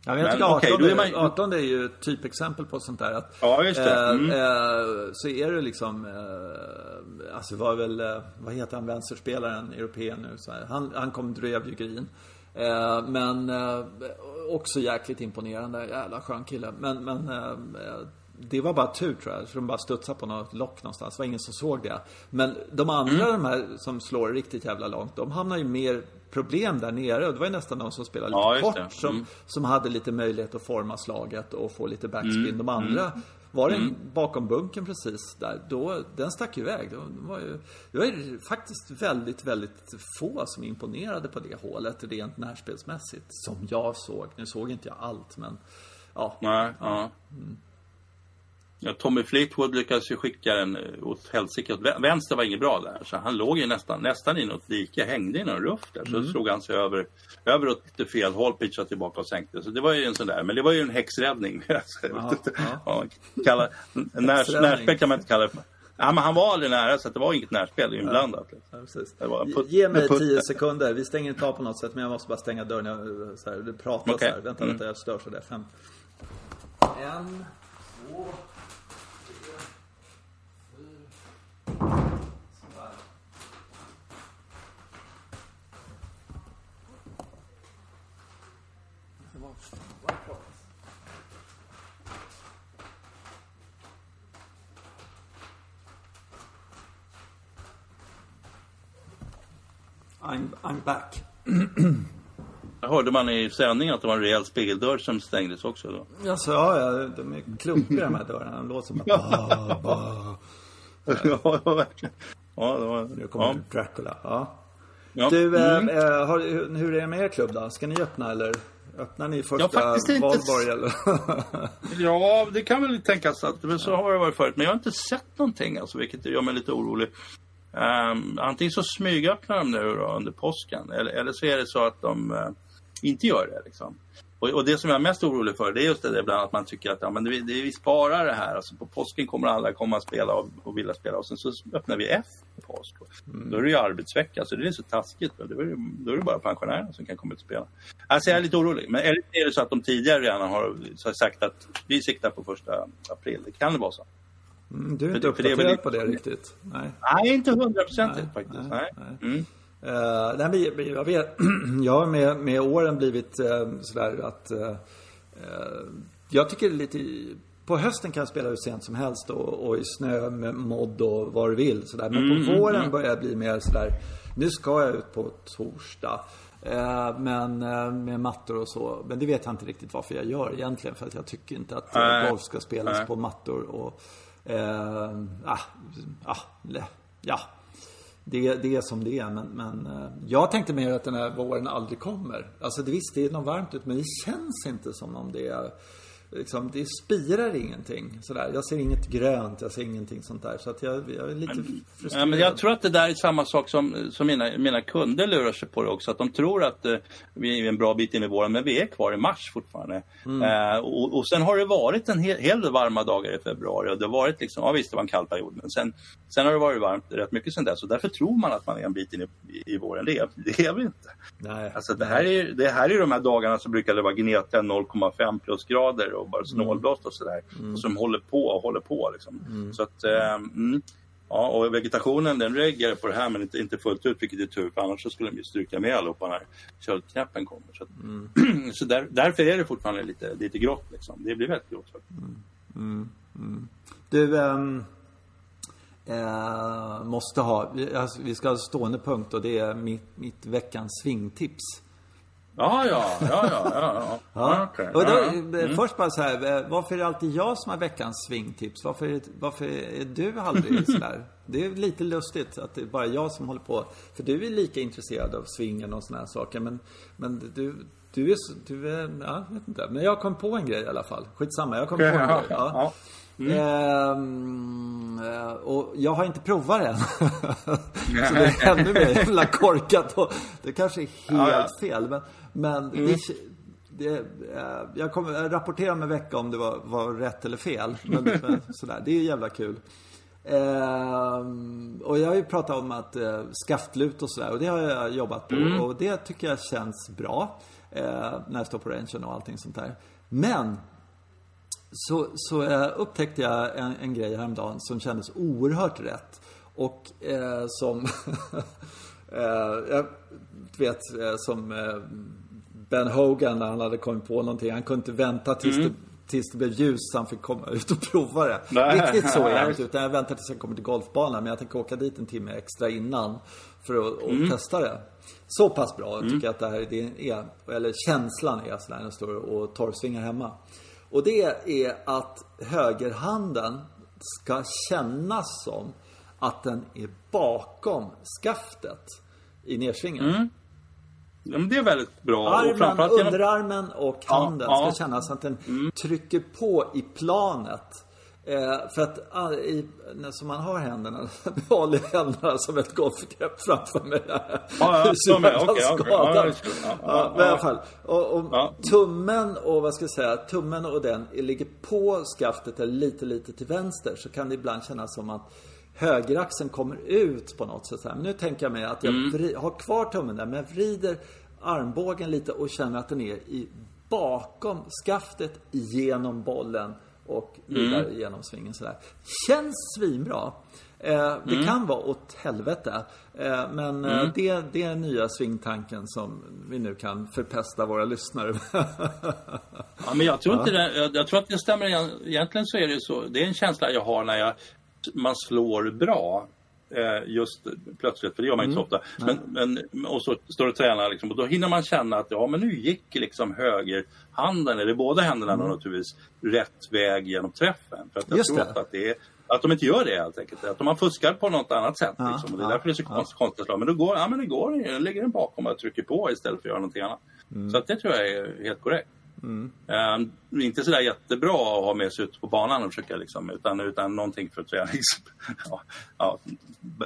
[SPEAKER 1] Ja, jag tycker 18, okay, är man... 18 är ju ett typexempel på sånt där. Att,
[SPEAKER 2] ja, just det.
[SPEAKER 1] Eh, mm. Eh, så är det liksom, eh, alltså var väl, eh, vad heter han, vänsterspelaren, europeen nu. Så här. Han, han kom drev ju green. Eh, men eh, också jäkligt imponerande, jävla skön kille. Men, men det var bara tur tror jag, för de bara studsade på något lock någonstans. Det var ingen som såg det. Men de andra, mm. de här som slår riktigt jävla långt, de hamnar ju mer problem där nere. Och det var ju nästan de som spelade lite ja, kort mm. som, som hade lite möjlighet att forma slaget och få lite backspin. Mm. De andra mm. var det mm. bakom bunken precis där, då, den stack iväg. Det var, ju, det var ju faktiskt väldigt, väldigt få som imponerade på det hålet rent närspelsmässigt. Som jag såg. Nu såg inte jag allt, men ja.
[SPEAKER 2] Nej, ja. Mm. Ja, Tommy Fleetwood lyckades ju skicka den eh, åt helsike. Vänster var inget bra där. Så han låg ju nästan, nästan i något dike, hängde i någon ruff där. Så mm. slog han sig över, över åt lite fel håll, pitchade tillbaka och sänkte. Så det var ju en sån där. Men det var ju en häxräddning. *laughs* Ja, ja. ja, *laughs* närspel kan man inte kalla det. Ja, men han var aldrig nära så det var inget närspel inblandat.
[SPEAKER 1] Ja, precis. Put, Ge mig tio sekunder. Vi stänger inte av på något sätt men jag måste bara stänga dörren. Jag, så här, du pratar okay. så här. Vänta, mm. vänta, jag stör så där. Fem. En, två, I'm, I'm back.
[SPEAKER 2] Jag hörde man i sändningen att det var en rejäl spegeldörr som stängdes också då.
[SPEAKER 1] Alltså, ja, ja, de är klumpiga de här dörrarna. De låter som bara... *laughs* Bah,
[SPEAKER 2] ja, verkligen. Ja, det var...
[SPEAKER 1] Nu kommer ja. Dracula. Ja. ja. Du, eh, mm. äh, har, hur är det med er klubb då? Ska ni öppna eller? Öppnar ni första ja, valborg eller? *laughs*
[SPEAKER 2] ja, det kan väl tänkas att, men så har det varit förut. Men jag har inte sett någonting alltså, vilket gör mig lite orolig. Um, antingen så smygöppnar de nu då, under påsken eller, eller så är det så att de uh, inte gör det. Liksom. Och, och, det som jag är mest orolig för det är just det ibland att man tycker att ja, men det, det, vi sparar det här. Alltså på påsken kommer alla komma och spela och, och vilja spela och sen så öppnar vi på påsk. Mm. Då är det ju arbetsvecka så det är så taskigt. Då är, det, då är det bara pensionärerna som kan komma ut och spela. Alltså jag är lite orolig. Men är det så att de tidigare redan har sagt att vi siktar på första april? Det kan det vara så.
[SPEAKER 1] Mm, du är inte uppdaterad på det riktigt? Nej,
[SPEAKER 2] nej inte hundraprocentigt faktiskt. Nej. nej. Mm.
[SPEAKER 1] Uh, nej, jag vet, *clears throat* jag har med, med åren blivit uh, sådär att uh, jag tycker lite på hösten kan jag spela hur sent som helst och, och i snö med modd och vad du vill sådär. Men på mm, våren mm. börjar jag bli mer sådär, nu ska jag ut på torsdag. Men med mattor och så. Men det vet jag inte riktigt varför jag gör egentligen. För att jag tycker inte att golf ska spelas på mattor och Eh, ah, ah, ja, det, det är som det är. Men, men eh, jag tänkte mer att den här våren aldrig kommer. Alltså det, visst, det är nog varmt ut men det känns inte som om det är liksom, det spirar ingenting. Sådär. Jag ser inget grönt, jag ser ingenting sånt där. Så att jag, jag är lite frustrerad.
[SPEAKER 2] Ja, men jag tror att det där är samma sak som, som mina, mina kunder lurar sig på det också. Att de tror att eh, vi är en bra bit in i våren, men vi är kvar i mars fortfarande. Mm. Eh, och, och sen har det varit en hel, hel del varma dagar i februari. Och det har varit liksom, ja visst det var en kall period, men sen, sen har det varit varmt rätt mycket sen dess. Och därför tror man att man är en bit in i, i, i våren. Det är, det är vi inte. Nej. Alltså det här är, det här är de här dagarna som brukar det vara gneta 0,5 plusgrader och bara snålblåst och sådär. Mm. Och som håller på och håller på liksom. Mm. Så att, eh, mm, ja, och vegetationen den reagerar på det här men inte, inte fullt ut vilket är tur för annars så skulle de ju stryka med allihopa när köldknäppen kommer. Så, att, mm. *clears throat* så där, därför är det fortfarande lite, lite grått liksom. Det blir väldigt grått.
[SPEAKER 1] Mm. mm. Mm. Du, ähm, äh, måste ha, alltså, vi ska ha stående punkt och det är mitt, mitt veckans svingtips.
[SPEAKER 2] Ja, ja, ja, ja. ja,
[SPEAKER 1] ja. *laughs*
[SPEAKER 2] Okay.
[SPEAKER 1] Och då, mm. Först bara så här, varför är det alltid jag som har veckans svingtips? Varför är, varför är du aldrig *laughs* sådär? Det är lite lustigt att det är bara jag som håller på. För du är lika intresserad av svingen och sådana här saker. Men, men du, du är, du är, ja, jag vet inte. Men jag kom på en grej i alla fall. Skitsamma, jag kom okay, på en grej. Ja. Mm. Ehm, och jag har inte provat det än. *laughs* så det är ännu mer jävla korkat. Och det kanske är helt ja, ja. fel. Men, men mm. det, det, eh, jag kommer rapportera om en vecka om det var, var rätt eller fel. Men, *laughs* men sådär, det är jävla kul. Ehm, och jag har ju pratat om att eh, skaftlut och sådär. Och det har jag jobbat på. Mm. Och det tycker jag känns bra. Eh, när jag står på rangen och allting sånt där. Men så, så eh, upptäckte jag en, en grej häromdagen som kändes oerhört rätt. Och eh, som, *laughs* eh, jag vet, som Ben Hogan när han hade kommit på någonting. Han kunde inte vänta tills, mm. det, tills det blev ljus så han fick komma ut och prova det. Nej. Riktigt så är det utan jag väntar tills jag kommer till golfbanan. Men jag tänker åka dit en timme extra innan för att mm. testa det. Så pass bra mm. tycker jag att det här det är, eller känslan är sådär när jag står och torrsvingar hemma. Och det är att högerhanden ska kännas som att den är bakom skaftet i nedsvingen. Mm.
[SPEAKER 2] Ja, det är väldigt bra.
[SPEAKER 1] Armen, och underarmen och handen ja, ska kännas att den mm. trycker på i planet. Eh, för att ah, i, när man har händerna, *laughs* jag håller händerna som ett golfgrepp framför mig. Ja,
[SPEAKER 2] ja, som *laughs* är, okay, okay. Ja,
[SPEAKER 1] ja, ja, men i alla fall. Och, och tummen och vad ska jag säga, tummen och den ligger på skaftet eller lite, lite till vänster. Så kan det ibland kännas som att högeraxeln kommer ut på något sätt. Men nu tänker jag mig att jag mm. har kvar tummen där, men jag vrider armbågen lite och känner att den är i bakom skaftet genom bollen och vidare mm. genom svingen sådär. Känns svinbra. Eh, det mm. kan vara åt helvete. Eh, men eh, mm. det, det är nya svingtanken som vi nu kan förpesta våra lyssnare
[SPEAKER 2] Ja, men jag tror inte det. Jag, jag, tror att det stämmer. Egentligen så är det så. Det är en känsla jag har när jag, man slår bra. Eh, just plötsligt, för det gör man inte mm. så ofta. Men, men, och så står och tränar liksom, och då hinner man känna att ja, men nu gick liksom högerhanden, eller båda händerna mm. naturligtvis, rätt väg genom träffen. För att jag just tror det. att det är att de inte gör det helt enkelt. Att de fuskar på något annat sätt. Ja, liksom. och det är ja, därför det är så ja. konstigt slag. Men då går, ja, men det går, jag lägger den bakom och trycker på istället för att göra någonting annat. Mm. Så att det tror jag är helt korrekt. Mm. Um, inte sådär jättebra att ha med sig ut på banan och försöka liksom, utan, utan någonting för tränings... *laughs* ja, ja,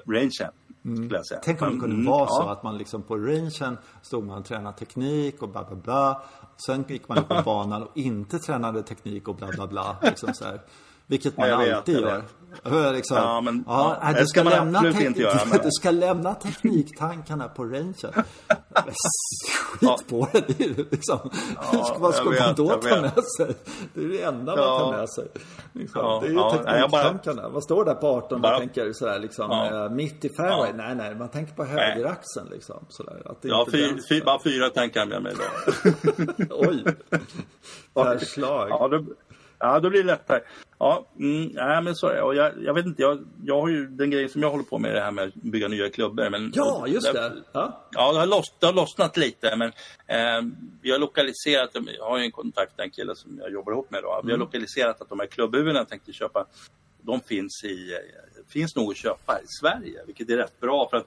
[SPEAKER 2] rangen. Mm.
[SPEAKER 1] Tänk om det kunde mm, vara så att man liksom på rangen stod man och tränade teknik och bla bla bla. Sen gick man upp på *laughs* banan och inte tränade teknik och bla bla bla. Liksom så här. Vilket man ja, alltid gör. Liksom, ja, men, ja, ja, du, ska lämna göra, men... *laughs* du ska lämna tekniktankarna på rangen. Skit på det. det är liksom, ja, *laughs* vad ska vet, man då ta med sig? Det är det enda man tar med sig. Liksom. Det är ju tekniktankarna. Bara... Vad står där på 18? Bara... Man tänker sådär liksom, ja. mitt i fairway. Nej, nej, man tänker på högeraxeln liksom. Sådär,
[SPEAKER 2] att det ja, fyr, fyr, bara fyra tankar med mig då. *laughs*
[SPEAKER 1] Oj. Per slag.
[SPEAKER 2] Ja, det... Ja, då blir det lättare. Ja, mm, nej, men så är det. Och jag, jag vet inte, jag, jag har ju den grejen som jag håller på med det här med att bygga nya klubbor. Men,
[SPEAKER 1] ja, just det. Ja,
[SPEAKER 2] ja det, har loss, det har lossnat lite. Men eh, vi har lokaliserat, jag har ju en kontakt, en kille som jag jobbar ihop med. Då. Vi har mm. lokaliserat att de här klubbhuvudena jag tänkte köpa, de finns, i, finns nog att köpa i Sverige. Vilket är rätt bra för att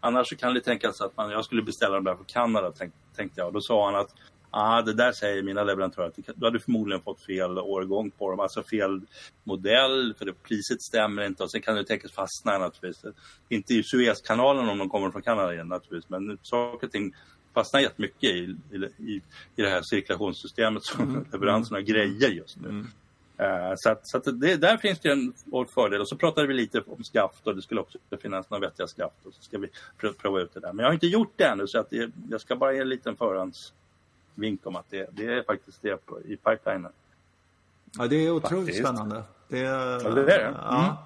[SPEAKER 2] annars kan det tänkas att man, jag skulle beställa dem där från Kanada tänkte jag. Då sa han att ah, det där säger mina leverantörer att du hade förmodligen fått fel årgång på dem, alltså fel modell, för det, priset stämmer inte och sen kan det tänkas fastna naturligtvis. Inte i Suezkanalen om de kommer från Kanada igen naturligtvis, men saker och ting fastnar jättemycket i, i, i, i det här cirkulationssystemet som mm. leveranserna grejer just nu. Mm. Uh, så att, så att det, där finns det en fördel. Och så pratade vi lite om skaft och det skulle också finnas några vettiga skaft. Och så ska vi prova ut det där. Men jag har inte gjort det ännu så att det, jag ska bara ge en liten förhands vink om att det, det är faktiskt det på, i pipelinen.
[SPEAKER 1] Ja, det är otroligt faktiskt. spännande. Det,
[SPEAKER 2] ja, det är det. Mm. Ja.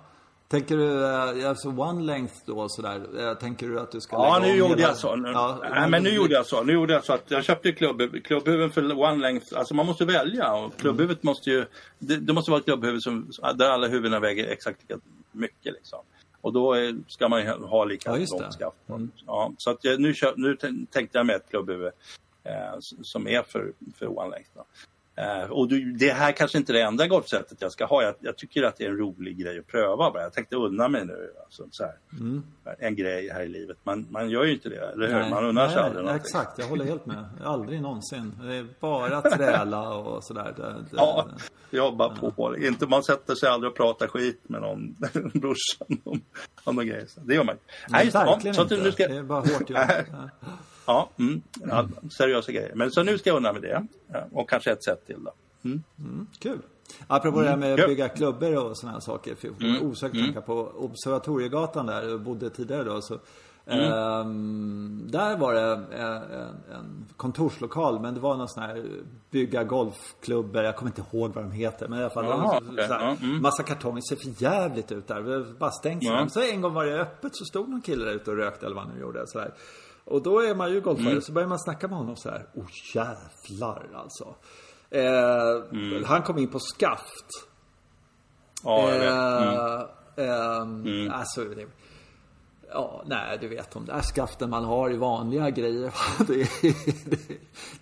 [SPEAKER 1] Tänker du, eh, alltså one length då sådär, eh, tänker du att du ska
[SPEAKER 2] Ja, nu gjorde hela... jag så. Nu, ja, nej, men nu gjorde jag så. Nu gjorde jag så att jag köpte klubbhuvud, klubbhuvud för one length. Alltså man måste välja och klubbhuvudet mm. måste ju, det, det, måste vara ett klubbhuvud som, där alla huvudena väger exakt lika mycket liksom. Och då är, ska man ha lika ja, långt skaft. Mm. Ja, så att jag, nu, nu tänkte jag med ett klubbhuvud eh, som är för, för oanlägsna. Eh, och du, det här kanske inte är det enda golfsättet jag ska ha. Jag, jag, tycker att det är en rolig grej att pröva. Bara. Jag tänkte unna mig nu. Alltså, så här, mm. En grej här i livet. Man, man gör ju inte det, eller hur? man unnar sig aldrig
[SPEAKER 1] någonting. Exakt, jag håller helt med. Aldrig någonsin. Det är bara träla och sådär. Det,
[SPEAKER 2] det, ja, jobba ja. på. Inte, man sätter sig aldrig och pratar skit med någon *laughs* brorsan om, om någon grej. Det gör man
[SPEAKER 1] Nej, Nej verkligen ja, så inte. Ska... Det är bara hårt jobb.
[SPEAKER 2] Ja, mm, ja, seriösa grejer. Men så nu ska jag unna med det. Och kanske ett sätt till då.
[SPEAKER 1] Mm. Mm, kul. Apropå mm. det här med att bygga klubbor och sådana här saker. För jag mm. osökt mm. tänka på Observatoriegatan där jag bodde tidigare då. Så, mm. um, där var det en, en, en, kontorslokal men det var någon sån här bygga golfklubbor. Jag kommer inte ihåg vad de heter. Men i alla fall. Aha, det okay. här, mm. Massa kartonger. ser för jävligt ut där. Bara stängt. Ja. Så en gång var det öppet så stod någon kille där ute och rökte eller vad han nu gjorde. Så där. Och då är man ju golfare. Mm. Så börjar man snacka med honom så här. Oh jävlar alltså. Eh, mm. Han kom in på skaft.
[SPEAKER 2] Ja, jag vet. Mm.
[SPEAKER 1] Eh, mm. Alltså, Ja, nej, du vet de där skaften man har i vanliga grejer. *laughs* Det är, det,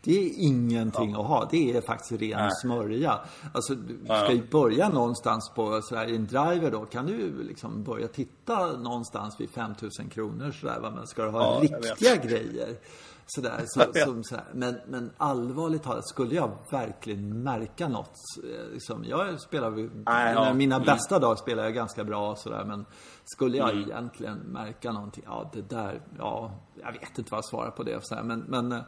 [SPEAKER 1] det är ingenting ja. att ha. Det är faktiskt ren nej. smörja. Alltså, du ska ju börja någonstans på sådär, en driver då. Kan du liksom börja titta någonstans vid 5000 kronor sådär. Men ska du ha ja, riktiga grejer? Sådär, så, *laughs* som, sådär. Men, men allvarligt talat, skulle jag verkligen märka något. Eh, liksom, jag spelar, Nej, ja. mina mm. bästa dagar spelar jag ganska bra sådär. Men skulle jag mm. egentligen märka någonting? Ja, det där, ja, jag vet inte vad jag svarar på det. Sådär. Men, men eh,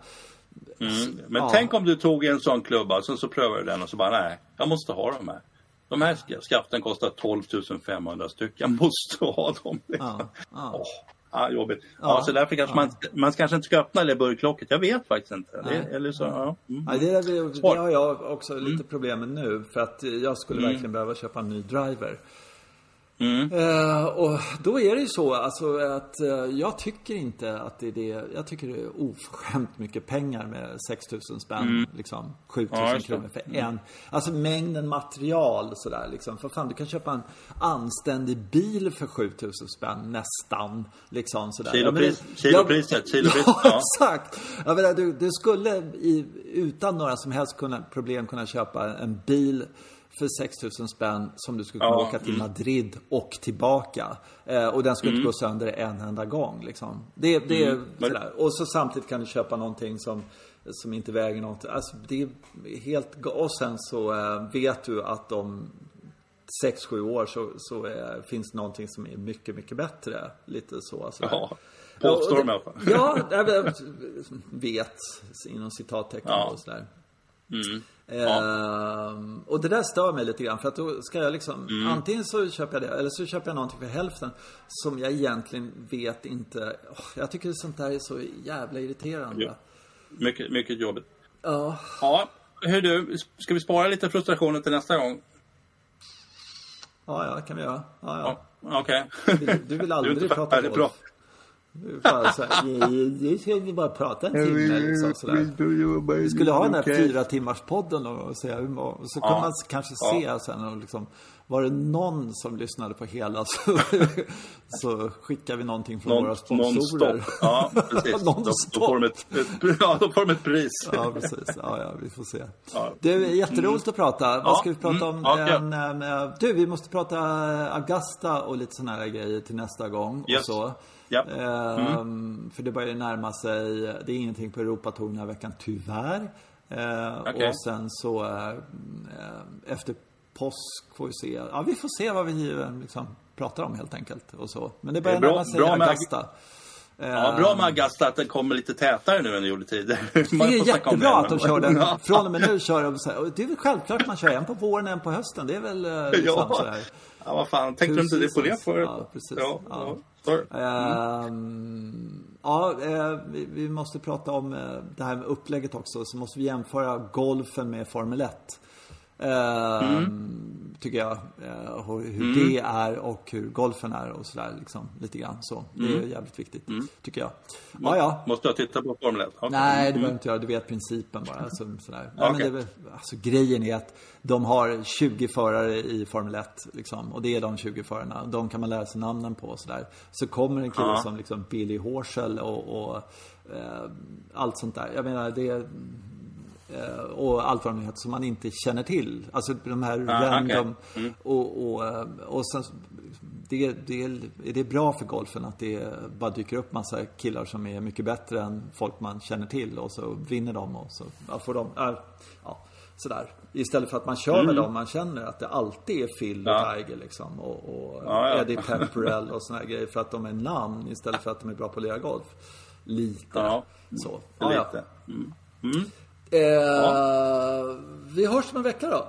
[SPEAKER 2] Mm. Men ja. tänk om du tog en sån klubba, sen så prövar du den och så bara nej, jag måste ha de här. De här skaften kostar 12 500 stycken, jag måste ha dem. Liksom. Ja, ja. Oh, Ja, jobbigt. Ja, ja så därför kanske ja. man, man kanske inte ska öppna det burklocket. Jag vet faktiskt inte. Det, eller så, ja.
[SPEAKER 1] Mm. ja det, det, det, har jag också lite mm. problem med nu. För att jag skulle mm. verkligen behöva köpa en ny driver. Mm. Uh, och då är det ju så alltså att uh, jag tycker inte att det är det. Jag tycker det är oförskämt mycket pengar med 6000 spänn. Mm. Liksom 7000 ja, kronor för mm. en. Alltså mängden material sådär liksom. För fan du kan köpa en anständig bil för 7000 spänn nästan. Liksom sådär.
[SPEAKER 2] Kilopris, kilopriset, kilopriset. *laughs*
[SPEAKER 1] Ja, ja, exakt. Jag menar, du, du skulle i, utan några som helst kunna, problem kunna köpa en bil för 6000 spänn som du skulle kunna ja, åka till mm. Madrid och tillbaka. Eh, och den skulle mm. inte gå sönder en enda gång. Liksom. Det, det mm. är sådär. Och så samtidigt kan du köpa någonting som, som inte väger något. Alltså, det är helt... Och sen så eh, vet du att om 6-7 år så, så eh, finns någonting som är mycket, mycket bättre. Lite så. Sådär. Ja.
[SPEAKER 2] Påstår de i alla
[SPEAKER 1] fall. Ja, *laughs* vet inom citattecken ja. och sådär. Mm. Ja. och det där stör mig lite grann för att då ska jag liksom mm. Antingen så köper jag det eller så köper jag någonting för hälften Som jag egentligen vet inte oh, Jag tycker sånt där är så jävla irriterande ja.
[SPEAKER 2] Mycket, mycket jobbigt
[SPEAKER 1] Ja
[SPEAKER 2] Ja, hur du, ska vi spara lite frustrationen till nästa gång?
[SPEAKER 1] Ja, ja, det kan vi göra ja, ja.
[SPEAKER 2] ja Okej okay.
[SPEAKER 1] du, du, vill *laughs* aldrig du prata golf Fan, så här, ska vi bara prata en timme liksom sådär. Vi skulle ha den här fyra timmars podden och, så, och så kan man kanske se sen och liksom var det någon som lyssnade på hela så, *laughs* så skickar vi någonting från non, våra sponsorer.
[SPEAKER 2] Non ja, precis. *laughs* då, då, får de ett, ett, ja, då får de ett pris.
[SPEAKER 1] ja, precis. Ja, ja, vi får se. Ja. Det är jätteroligt att prata. Vad ska vi prata om? Mm. En, en, en, du, vi måste prata Augusta och lite sådana här grejer till nästa gång.
[SPEAKER 2] Yes.
[SPEAKER 1] Och så.
[SPEAKER 2] Yep. Mm.
[SPEAKER 1] Um, för det börjar närma sig. Det är ingenting på Europatåg den här veckan, tyvärr. Uh, okay. Och sen så uh, efter påsk får vi se. Ja, vi får se vad vi liksom, pratar om helt enkelt. Och så. Men det börjar det närma sig bra Augusta.
[SPEAKER 2] Ja, bra med Augusta att den kommer lite tätare nu än den gjorde tidigare.
[SPEAKER 1] Det är jättebra att de kör den. Från och med nu kör de så här. Det är väl självklart att man kör en på våren och en på hösten. Det är väl *laughs* liksom ja.
[SPEAKER 2] sådär. Ja, vad fan. Tänkte du inte det på det förut?
[SPEAKER 1] Ja, precis. Ja, ja. ja. Mm. ja uh, vi, vi, måste prata om uh, det här med upplägget också. Så måste vi jämföra golfen med Formel 1. Eh, Tycker jag. Eh, hur det är och hur golfen är och sådär liksom. Lite grann så. Det är jävligt viktigt. Tycker jag. Ja, ja.
[SPEAKER 2] Måste jag titta på Formel 1? Okej.
[SPEAKER 1] Nej, det behöver inte göra. Du vet principen bara. Alltså, sådär. Nej, men
[SPEAKER 2] Okej.
[SPEAKER 1] det alltså, grejen är att de har 20 förare i Formel 1. Liksom, och det är de 20 förarna. De kan man lära sig namnen på och sådär. Så kommer en kille
[SPEAKER 2] Ja.
[SPEAKER 1] som liksom Billy Horschel och, och eh, allt sånt där. Jag menar, det Och allt vad de heter som man inte känner till. Alltså de här
[SPEAKER 2] Ah,
[SPEAKER 1] random.
[SPEAKER 2] okej.
[SPEAKER 1] Och, och, eh, och sen, det, det, är det bra för golfen att det bara dyker upp massa killar som är mycket bättre än folk man känner till och så vinner de och så får de, ja, ja, sådär. Istället för att man kör med dem man känner att det alltid är Phil och
[SPEAKER 2] Mm. Ja.
[SPEAKER 1] Tiger liksom och, och
[SPEAKER 2] Ja, ja.
[SPEAKER 1] Eddie Pepperell och såna här grejer för att de är namn istället för att de är bra på att lira golf. Lite så. Ja.
[SPEAKER 2] Lite. Mm.
[SPEAKER 1] Eh, Vi hörs om en vecka då.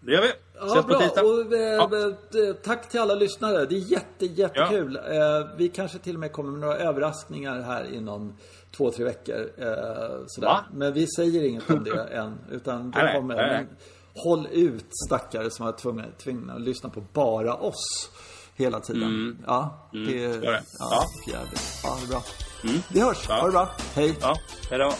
[SPEAKER 2] Det gör vi.
[SPEAKER 1] Ja,
[SPEAKER 2] Ses på
[SPEAKER 1] bra.
[SPEAKER 2] tisdag.
[SPEAKER 1] Och, eh,
[SPEAKER 2] Ja.
[SPEAKER 1] eh, tack till alla lyssnare. Det är jätte, jättekul. Eh, vi kanske till och med kommer med några överraskningar här inom två, tre veckor. Eh, sådär.
[SPEAKER 2] Va?
[SPEAKER 1] Men vi säger inget om det *laughs* än. Utan det
[SPEAKER 2] Nej,
[SPEAKER 1] kommer.
[SPEAKER 2] nej, nej.
[SPEAKER 1] Håll ut stackare som var tvungna, tvungna att lyssna på bara oss. Hela tiden. Ja, det är
[SPEAKER 2] Mm.
[SPEAKER 1] Ja,
[SPEAKER 2] Ja.
[SPEAKER 1] jävligt. Ja, det är bra. Vi hörs.
[SPEAKER 2] Ja.
[SPEAKER 1] Ha det bra. Hej.
[SPEAKER 2] Ja, hej då.